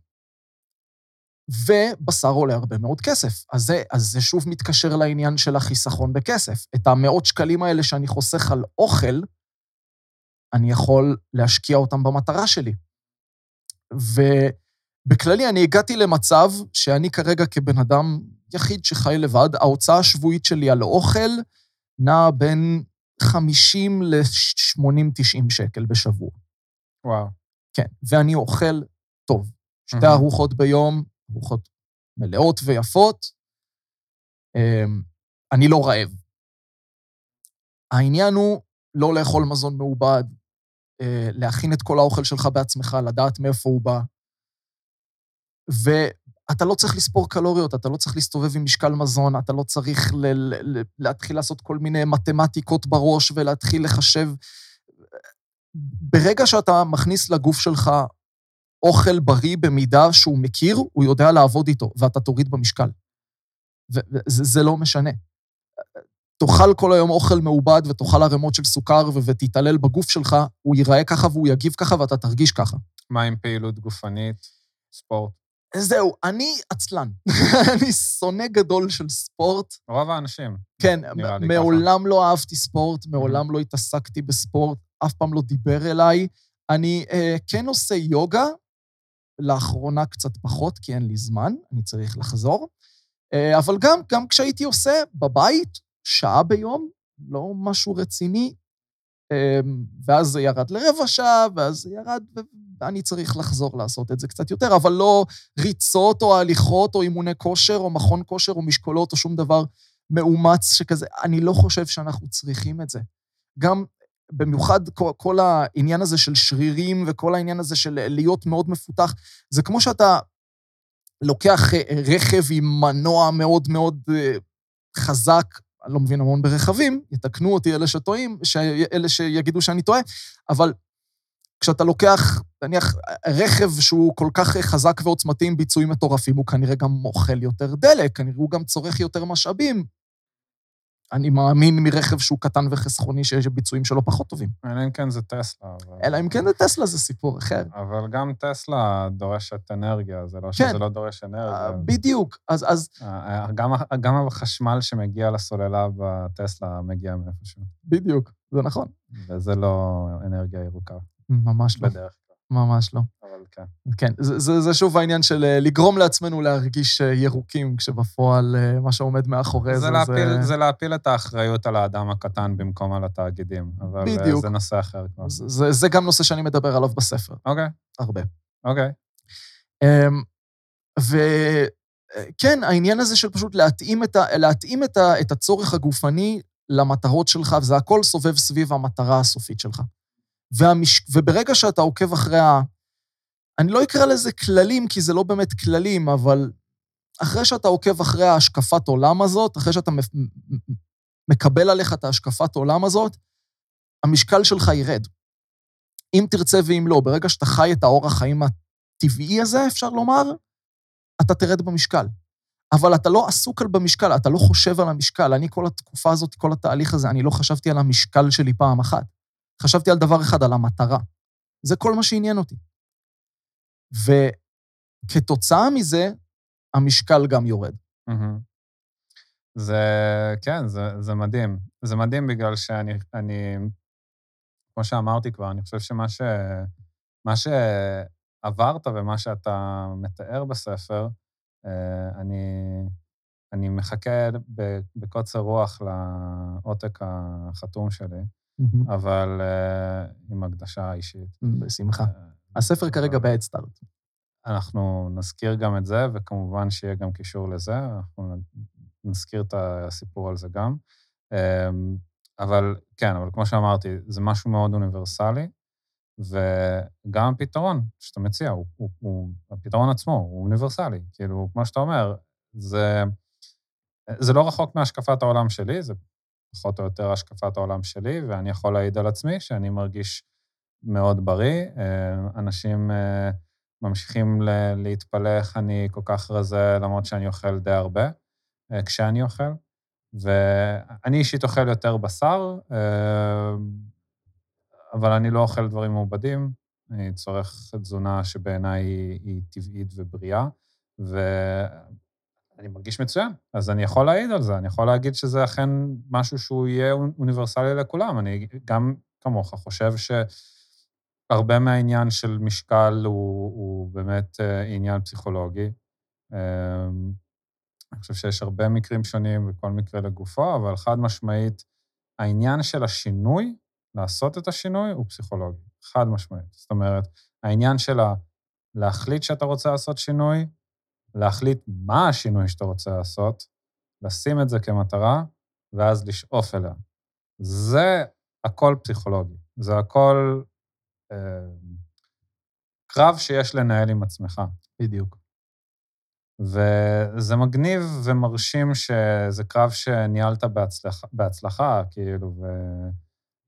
ובשר עולה הרבה מאוד כסף. אז זה, אז זה שוב מתקשר לעניין של החיסכון בכסף. את המאות שקלים האלה שאני חוסך על אוכל, אני יכול להשקיע אותם במטרה שלי. ובכללי, אני הגעתי למצב שאני כרגע כבן אדם יחיד שחי לבד, ההוצאה השבועית שלי על אוכל נעה בין 50 ל-80-90 שקל בשבוע. וואו. כן, ואני אוכל טוב. שתי. ארוחות ביום, ארוחות מלאות ויפות. אמ, אני לא רעב. העניין הוא לא לאכול מזון מעובד, אה, להכין את כל האוכל שלך בעצמך, לדעת מאיפה הוא בא. ואתה לא צריך לספור קלוריות, אתה לא צריך להסתובב עם משקל מזון, אתה לא צריך ל- ל- ל- להתחיל לעשות כל מיני מתמטיקות בראש ולהתחיל לחשב. ברגע שאתה מכניס לגוף שלך אוכל בריא במידה שהוא מכיר, הוא יודע לעבוד איתו, ואתה תוריד במשקל. וזה זה לא משנה. תאכל כל היום אוכל מעובד ותאכל ערימות של סוכר ו- ותתעלל בגוף שלך, הוא ייראה ככה והוא יגיב ככה ואתה תרגיש ככה. מה עם פעילות גופנית, ספורט? זהו, אני עצלן. [laughs] אני שונא גדול של ספורט. רוב האנשים. כן, מעולם לא אהבתי ספורט, מעולם לא התעסקתי בספורט, אף פעם לא דיבר אליי. אני אה, כן עושה יוגה, לאחרונה קצת פחות, כי אין לי זמן, אני צריך לחזור. אה, אבל גם, גם כשהייתי עושה בבית, שעה ביום, לא משהו רציני, אה, ואז זה ירד לרבע שעה, ואז זה ירד, ואני צריך לחזור לעשות את זה קצת יותר, אבל לא ריצות או הליכות או אימוני כושר או מכון כושר או משקולות או שום דבר מאומץ שכזה. אני לא חושב שאנחנו צריכים את זה. גם במיוחד כל, כל העניין הזה של שרירים וכל העניין הזה של להיות מאוד מפותח, זה כמו שאתה לוקח אה, רכב עם מנוע מאוד מאוד אה, חזק, אני לא מבין המון ברכבים, יתקנו אותי אלה שטועים, אלה שיגידו שאני טועה, אבל כשאתה לוקח, נניח, רכב שהוא כל כך חזק ועוצמתי עם ביצועים מטורפים, הוא כנראה גם אוכל יותר דלק, כנראה הוא גם צורך יותר משאבים. אני מאמין מרכב שהוא קטן וחסכוני, שיש ביצועים שלו פחות טובים. אלא אם כן זה טסלה. אבל... אלא אם כן זה טסלה, זה סיפור אחר. אבל גם טסלה דורשת אנרגיה, זה לא כן. שזה לא דורש אנרגיה. בדיוק, אז... אז... גם, גם החשמל שמגיע לסוללה בטסלה מגיע מאיפשהו. בדיוק, זה נכון. וזה לא אנרגיה ירוקה. ממש לא. בדרך ממש לא. אבל כן. כן, זה, זה, זה שוב העניין של אה, לגרום לעצמנו להרגיש אה, ירוקים, כשבפועל אה, מה שעומד מאחורי זה, זה... להפיל, זה... זה להפיל את האחריות על האדם הקטן במקום על התאגידים. אבל בדיוק. זה נושא אחר כבר. זה, זה, זה גם נושא שאני מדבר עליו בספר. אוקיי. הרבה. אוקיי. אמ, וכן, העניין הזה של פשוט להתאים, את, ה, להתאים את, ה, את הצורך הגופני למטרות שלך, וזה הכל סובב סביב המטרה הסופית שלך. והמש... וברגע שאתה עוקב אחרי ה... אני לא אקרא לזה כללים, כי זה לא באמת כללים, אבל אחרי שאתה עוקב אחרי ההשקפת עולם הזאת, אחרי שאתה מקבל עליך את ההשקפת עולם הזאת, המשקל שלך ירד. אם תרצה ואם לא, ברגע שאתה חי את האורח חיים הטבעי הזה, אפשר לומר, אתה תרד במשקל. אבל אתה לא עסוק על במשקל, אתה לא חושב על המשקל. אני כל התקופה הזאת, כל התהליך הזה, אני לא חשבתי על המשקל שלי פעם אחת. חשבתי על דבר אחד, על המטרה. זה כל מה שעניין אותי. וכתוצאה מזה, המשקל גם יורד. זה, כן, זה, זה מדהים. זה מדהים בגלל שאני, אני, כמו שאמרתי כבר, אני חושב שמה ש, מה שעברת ומה שאתה מתאר בספר, אה, אני, אני מחכה בקוצר רוח לעותק החתום שלי. Mm-hmm. אבל uh, עם הקדשה אישית. בשמחה. Uh, הספר כרגע בהדסטארט. אנחנו נזכיר גם את זה, וכמובן שיהיה גם קישור לזה, אנחנו נזכיר את הסיפור על זה גם. Um, אבל כן, אבל כמו שאמרתי, זה משהו מאוד אוניברסלי, וגם הפתרון שאתה מציע, הוא, הוא, הוא, הפתרון עצמו הוא אוניברסלי. כאילו, כמו שאתה אומר, זה, זה לא רחוק מהשקפת העולם שלי, זה פחות או יותר השקפת העולם שלי, ואני יכול להעיד על עצמי שאני מרגיש מאוד בריא. אה, אנשים אה, ממשיכים להתפלא איך אני כל כך רזה, למרות שאני אוכל די הרבה אה, כשאני אוכל. ואני אישית אוכל יותר בשר, אבל אני לא אוכל דברים מעובדים. אני צורך תזונה שבעיניי היא, טבעית ובריאה, אני מרגיש מצוין, אז אני יכול להעיד על זה, אני יכול להגיד שזה אכן משהו שהוא יהיה אוניברסלי לכולם. אני גם כמוך חושב שהרבה מהעניין של משקל הוא, הוא באמת אה, עניין פסיכולוגי. אמ, אני חושב שיש הרבה מקרים שונים וכל מקרה לגופו, אבל חד משמעית, העניין של השינוי, לעשות את השינוי, הוא פסיכולוגי, חד משמעית. זאת אומרת, העניין של להחליט שאתה רוצה לעשות שינוי, להחליט מה השינוי שאתה רוצה לעשות, לשים את זה כמטרה, ואז לשאוף אליה. זה הכל פסיכולוגי. זה הכל אה, קרב שיש לנהל עם עצמך. בדיוק. וזה מגניב ומרשים שזה קרב שניהלת בהצלחה, בהצלחה כאילו,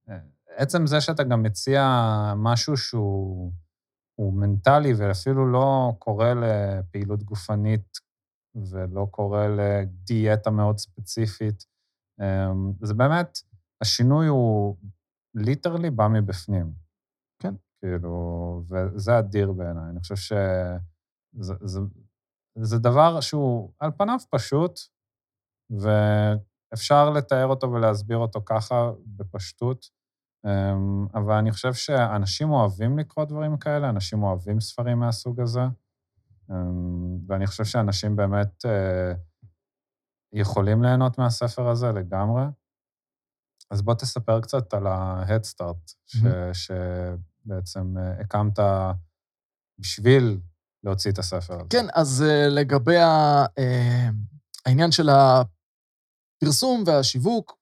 ועצם זה שאתה גם מציע משהו שהוא... הוא מנטלי ואפילו לא קורא לפעילות גופנית ולא קורא לדיאטה מאוד ספציפית. אמ, זה באמת, השינוי הוא ליטרלי בא מבפנים. כן. כאילו, וזה אדיר בעיניי. אני חושב שזה זה, זה דבר שהוא על פניו פשוט, ואפשר לתאר אותו ולהסביר אותו ככה בפשטות, אבל אני חושב שאנשים אוהבים לקרוא דברים כאלה, אנשים אוהבים ספרים מהסוג הזה, אמ, ואני חושב שאנשים באמת אה, יכולים ליהנות מהספר הזה לגמרי. אז בוא תספר קצת על ה-Head Start, mm-hmm. שבעצם אה, הקמת בשביל להוציא את הספר הזה. כן, אז אה, לגבי העניין של הפרסום והשיווק,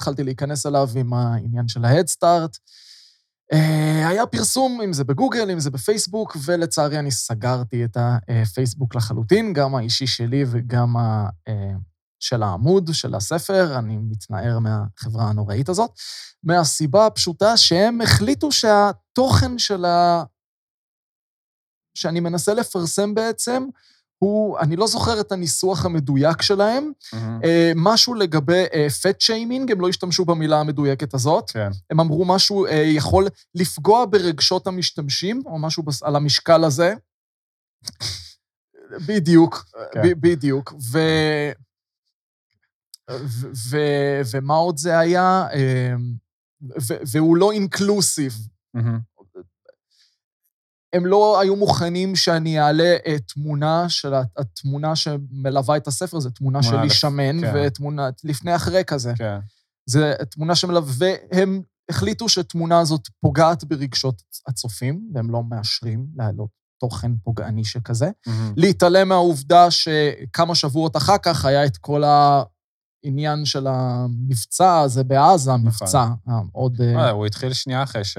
התחלתי להיכנס אליו עם העניין של ההדסטארט. אה, היה פרסום, אם זה בגוגל, אם זה בפייסבוק, ולצערי אני סגרתי את הפייסבוק לחלוטין, גם האישי שלי וגם של העמוד, של הספר, אני מתנער מהחברה הנוראית הזאת, מהסיבה הפשוטה שהם החליטו שהתוכן של ה... שאני מנסה לפרסם בעצם, הוא, אני לא זוכר את הניסוח המדויק שלהם, mm-hmm. משהו לגבי פט שיימינג, הם לא השתמשו במילה המדויקת הזאת. כן. הם אמרו משהו uh, יכול לפגוע ברגשות המשתמשים, או משהו בס, על המשקל הזה. [laughs] בדיוק, כן. בדיוק. ו... ו, ו, ומה עוד זה היה? אה, ו, והוא לא אינקלוסיב. Mm-hmm. הם לא היו מוכנים שאני אעלה תמונה של התמונה שמלווה את הספר, זו תמונה שלי שמן, כן. ותמונה לפני אחרי כזה. כן. זו תמונה שמלווה, והם החליטו שתמונה הזאת פוגעת ברגשות הצופים, והם לא מאשרים להעלות תוכן פוגעני שכזה. Mm-hmm. להתעלם מהעובדה שכמה שבועות אחר כך היה את כל ה... העניין של המבצע הזה בעזה, נכון. מבצע עוד... אה, אה, הוא התחיל שנייה אחרי, ש...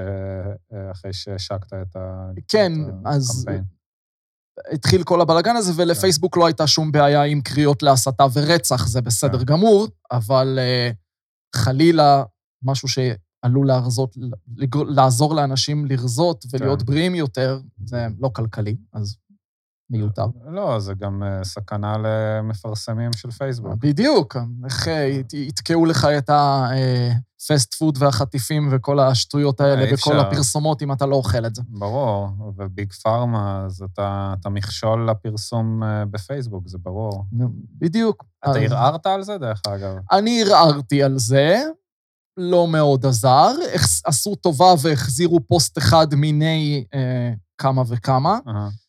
אה, שהשקת את הקמפיין. כן, אז התחיל כל הבלגן הזה, ולפייסבוק לא הייתה שום בעיה עם קריאות להסתה ורצח, זה בסדר כן. גמור, אבל חלילה, משהו שעלול להרזות, לעזור לאנשים לרזות ולהיות כן. בריאים יותר, זה לא כלכלי, אז מיותר. לא, זה גם אה, סכנה למפרסמים של פייסבוק. בדיוק, איך אה, יתקעו לך את הפסט פוד והחטיפים וכל השטויות האלה וכל הפרסומות אם אתה לא אוכל את זה. ברור, וביג פארמה, אז אתה, אתה מכשול לפרסום אה, בפייסבוק, זה ברור. בדיוק. אתה ערערת על זה, דרך אגב? אני ערערתי על זה. לא מאוד עזר, עשו טובה והחזירו פוסט אחד מיני אה, כמה וכמה. Uh-huh.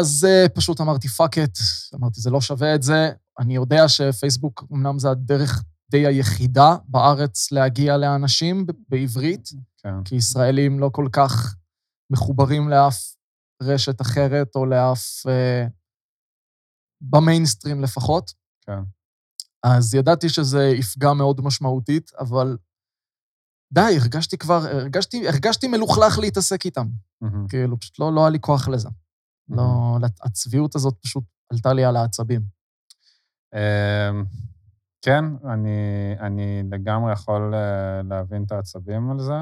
אז uh, פשוט אמרתי, fuck it, אמרתי, זה לא שווה את זה. אני יודע שפייסבוק, אמנם זה הדרך די היחידה בארץ להגיע לאנשים בעברית, כן. כי ישראלים לא כל כך מחוברים לאף רשת אחרת או לאף... Uh, במיינסטרים לפחות. כן. אז ידעתי שזה יפגע מאוד משמעותית, אבל די, הרגשתי כבר, הרגשתי, הרגשתי מלוכלך להתעסק איתם. Mm-hmm. כאילו, פשוט לא, לא היה לי כוח לזה. לא, הצביעות הזאת פשוט עלתה לי על העצבים. אמ, כן, אני, אני לגמרי יכול אה, להבין את העצבים על זה.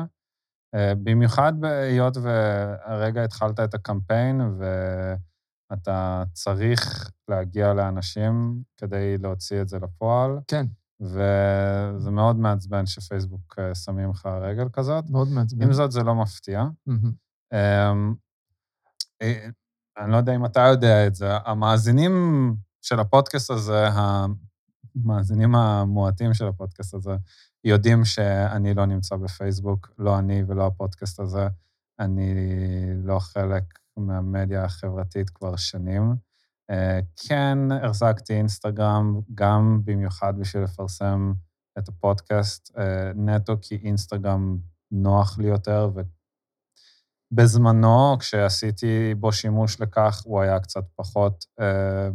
אה, במיוחד היות והרגע התחלת את הקמפיין, ואתה צריך להגיע לאנשים כדי להוציא את זה לפועל. כן. וזה מאוד מעצבן שפייסבוק אה, שמים לך רגל כזאת. מאוד מעצבן. עם זאת, זה לא מפתיע. Mm-hmm. אני לא יודע אם אתה יודע את זה, המאזינים של הפודקאסט הזה, המאזינים המועטים של הפודקאסט הזה, יודעים שאני לא נמצא בפייסבוק, לא אני ולא הפודקאסט הזה. אני לא חלק מהמדיה החברתית כבר שנים. אה, כן, החזקתי אינסטגרם, גם במיוחד בשביל לפרסם את הפודקאסט, אה, נטו כי אינסטגרם נוח לי יותר, בזמנו, כשעשיתי בו שימוש לכך, הוא היה קצת פחות אה,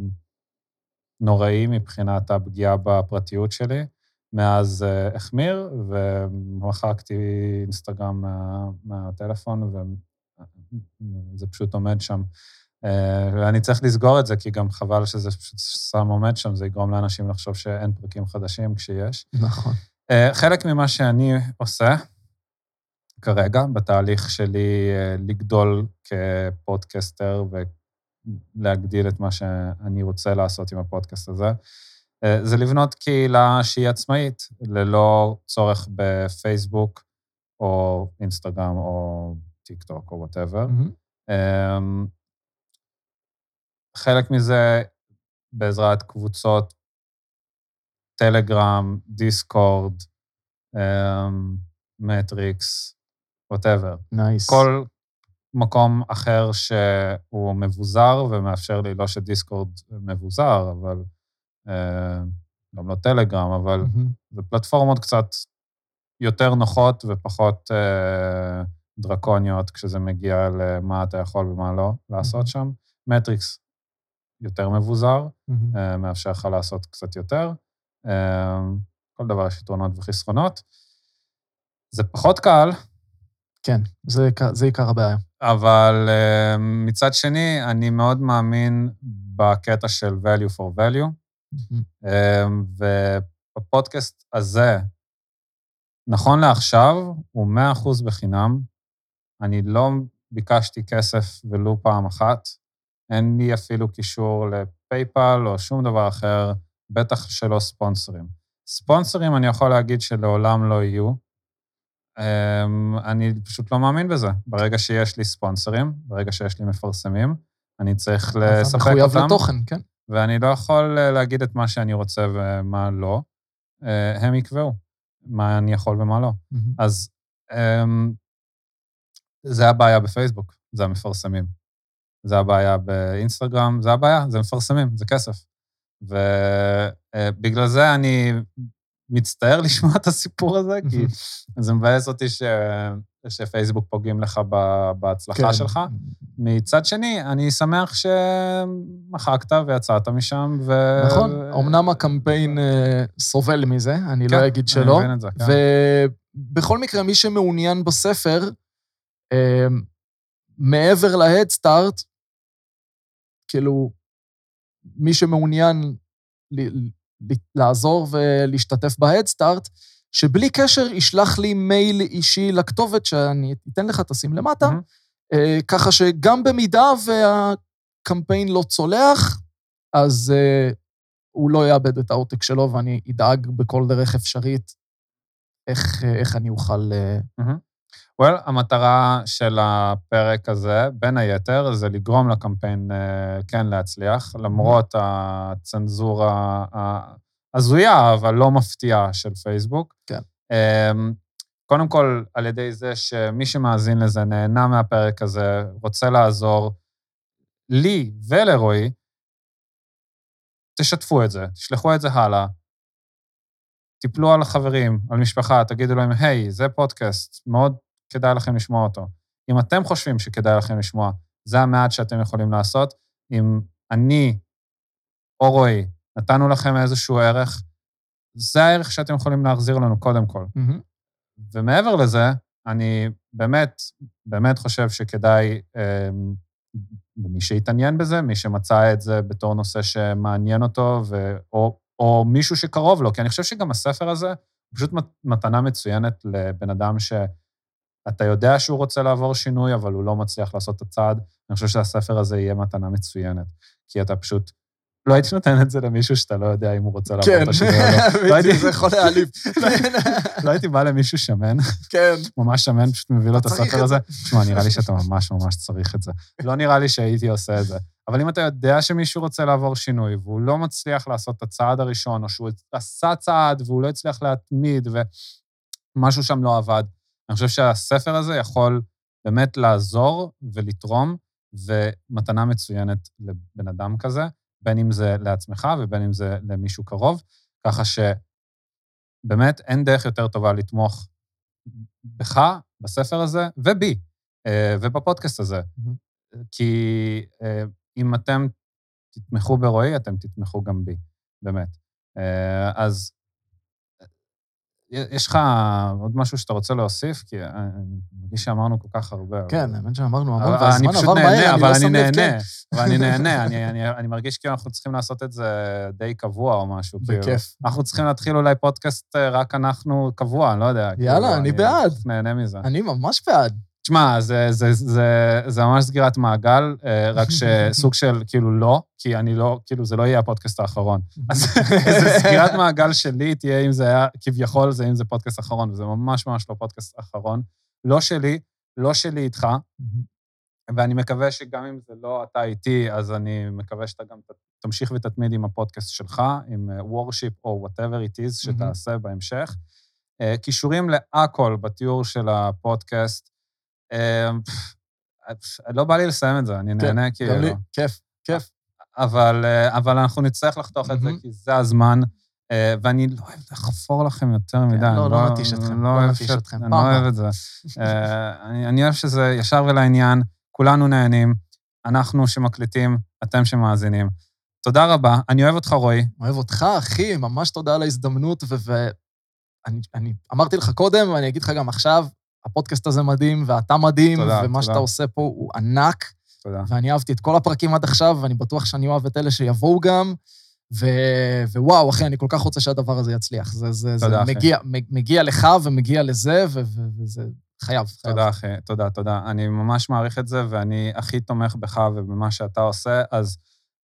נוראי מבחינת הפגיעה בפרטיות שלי. מאז אה, החמיר, ומחקתי אינסטגרם מה, מהטלפון, וזה פשוט עומד שם. אה, ואני צריך לסגור את זה, כי גם חבל שזה פשוט סתם עומד שם, זה יגרום לאנשים לחשוב שאין פרקים חדשים כשיש. נכון. אה, חלק ממה שאני עושה, כרגע, בתהליך שלי אה, לגדול כפודקסטר ולהגדיל את מה שאני רוצה לעשות עם הפודקאסט הזה. אה, זה לבנות קהילה שהיא עצמאית, ללא צורך בפייסבוק או אינסטגרם או טיק טוק או whatever. Mm-hmm. חלק מזה בעזרת קבוצות טלגרם, דיסקורד, מטריקס, whatever. nice. כל מקום אחר שהוא מבוזר ומאפשר לי, לא שדיסקורד מבוזר, אבל אה, גם לא טלגרם, אבל mm-hmm. זה פלטפורמות קצת יותר נוחות ופחות אה, דרקוניות כשזה מגיע למה אתה יכול ומה לא לעשות mm-hmm. שם. מטריקס יותר מבוזר, mm-hmm. אה, מאפשר לך לעשות קצת יותר. אה, כל דבר יש יתרונות וחסרונות. זה פחות קל, כן, זה, זה עיקר הבעיה. אבל uh, מצד שני, אני מאוד מאמין בקטע של value for value. אמ, ובפודקאסט הזה, נכון לעכשיו, הוא 100% בחינם. אני לא ביקשתי כסף ולו פעם אחת. אין לי אפילו קישור לפייפל או שום דבר אחר, בטח שלא ספונסרים. ספונסרים, אני יכול להגיד שלעולם לא יהיו. אמ, אני פשוט לא מאמין בזה. ברגע שיש לי ספונסרים, ברגע שיש לי מפרסמים, אני צריך לספק אותם. מחויב לתוכן, כן. ואני לא יכול אה, להגיד את מה שאני רוצה ומה לא. אה, הם יקבעו מה אני יכול ומה לא. אז אמ, זה הבעיה בפייסבוק, זה המפרסמים. זה הבעיה באינסטגרם, זה הבעיה, זה מפרסמים, זה כסף. ובגלל זה אני מצטער לשמוע את הסיפור הזה, כי זה מבאס אותי ש... שפייסבוק פוגעים לך בהצלחה כן. שלך. מצד שני, אני שמח שמחקת ויצאת משם, ו... נכון, אמנם הקמפיין אה, סובל מזה, אני לא כן, לא אגיד שלא. אני מבין את זה, כן. ובכל מקרה, מי שמעוניין בספר, אה, מעבר להדסטארט, כאילו, מי שמעוניין לעזור ולהשתתף בהדסטארט, שבלי קשר ישלח לי מייל אישי לכתובת שאני אתן לך, תשים למטה, mm-hmm. ככה שגם במידה והקמפיין לא צולח, אז uh, הוא לא יאבד את העותק שלו, ואני אדאג בכל דרך אפשרית איך, איך אני אוכל... Mm-hmm. Well, המטרה של הפרק הזה, בין היתר, זה לגרום לקמפיין uh, כן להצליח, למרות הצנזורה ההזויה, אבל לא מפתיעה של פייסבוק. כן. Um, קודם כל, על ידי זה שמי שמאזין לזה נהנה מהפרק הזה, רוצה לעזור לי ולרועי, תשתפו את זה, תשלחו את זה הלאה, תיפלו על החברים, על משפחה, תגידו להם, היי, hey, זה פודקאסט, מאוד כדאי לכם לשמוע אותו. אם אתם חושבים שכדאי לכם לשמוע, זה המעט שאתם יכולים לעשות. אם אני או רועי נתנו לכם איזשהו ערך, זה הערך שאתם יכולים להחזיר לנו קודם כל. Mm-hmm. ומעבר לזה, אני באמת, באמת חושב שכדאי, אה, למי שהתעניין בזה, מי שמצא את זה בתור נושא שמעניין אותו, ו, או, או מישהו שקרוב לו, כי אני חושב שגם הספר הזה הוא פשוט מתנה מצוינת לבן אדם ש... אתה יודע שהוא רוצה לעבור שינוי, אבל הוא לא מצליח לעשות את הצעד. אני חושב שהספר הזה יהיה מתנה מצוינת, כי אתה פשוט... לא הייתי נותן את זה למישהו שאתה לא יודע אם הוא רוצה לעבור את השינוי או לא. כן, [laughs] זה יכול להעליב. [laughs] לא הייתי בא למישהו שמן, כן. [laughs] ממש שמן, פשוט מביא לו את הספר הזה. תשמע, נראה לי שאתה ממש ממש צריך את זה. לא נראה לי שהייתי עושה את זה. אבל אם אתה יודע שמישהו רוצה לעבור שינוי, והוא לא מצליח לעשות את הצעד הראשון, או שהוא עשה צעד והוא לא הצליח להתמיד, ומשהו שם לא עבד, אני חושב שהספר הזה יכול באמת לעזור ולתרום, ומתנה מצוינת לבן אדם כזה, בין אם זה לעצמך ובין אם זה למישהו קרוב, ככה שבאמת אין דרך יותר טובה לתמוך בך, בספר הזה, ובי, אה, ובפודקאסט הזה. Mm-hmm. כי אה, אם אתם תתמכו ברועי, אתם תתמכו גם בי, באמת. אה, אז יש לך עוד משהו שאתה רוצה להוסיף? כי אני מרגיש שאמרנו כל כך הרבה. כן, האמת שאמרנו המון, והזמן עבר מהר, אני לא שם לב, כן. אבל אני נהנה, [laughs] אני מרגיש כאילו אנחנו צריכים לעשות את זה די קבוע או משהו. כאילו. בכיף. אנחנו צריכים להתחיל אולי פודקאסט אה, רק אנחנו קבוע, אני לא יודע. יאללה, כאילו, אני בעד. נהנה מזה. אני ממש בעד. תשמע, זה, זה, זה, זה ממש סגירת מעגל, אה, רק שסוג של כאילו לא, כי אני לא, כאילו זה לא יהיה הפודקאסט האחרון. אז [laughs] זה סגירת מעגל שלי תהיה אם זה היה, כביכול זה אם זה פודקאסט אחרון, וזה ממש ממש לא פודקאסט אחרון. לא שלי, לא שלי איתך, ואני מקווה שגם אם זה לא אתה איתי, אז אני מקווה שאתה גם תמשיך ותתמיד עם הפודקאסט שלך, עם וורשיפ אה, או whatever it is שתעשה בהמשך. אה, קישורים להכל בתיאור של הפודקאסט. אמ, לא בא לי לסיים את זה, אני כן, נהנה כאילו. גם לי, כיף, כיף. אבל, אה, אבל אנחנו נצטרך לחתוך את זה, כי זה הזמן, אה, ואני לא אוהב לחפור לכם יותר כן, מדי. לא, לא נטיש אתכם, לא, לא נטיש אתכם. אני לא אוהב את זה. אה, אני אוהב שזה ישר ולעניין, כולנו נהנים, אנחנו שמקליטים, אתם שמאזינים. תודה רבה, אני אוהב אותך, רועי. אוהב אותך, אחי, ממש תודה על ההזדמנות, ואני אמרתי לך קודם, ואני אגיד לך גם עכשיו, הפודקאסט הזה מדהים, ואתה מדהים, תודה, ומה תודה. שאתה עושה פה הוא ענק. תודה. ואני אהבתי את כל הפרקים עד עכשיו, ואני בטוח שאני אוהב את אלה שיבואו גם. ו- ווואו, אחי, אני כל כך רוצה שהדבר הזה יצליח. זה, זה, זה תודה, אחי. מגיע, מגיע לך ומגיע לזה, ו- וזה חייב, חייב. תודה, אחי, תודה, תודה. אני ממש מעריך את זה, ואני הכי תומך בך ובמה שאתה עושה, אז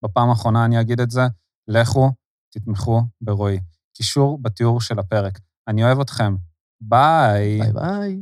בפעם האחרונה אני אגיד את זה, לכו, תתמכו ברועי. קישור בתיאור של הפרק. אני אוהב אתכם. ביי. ביי ביי.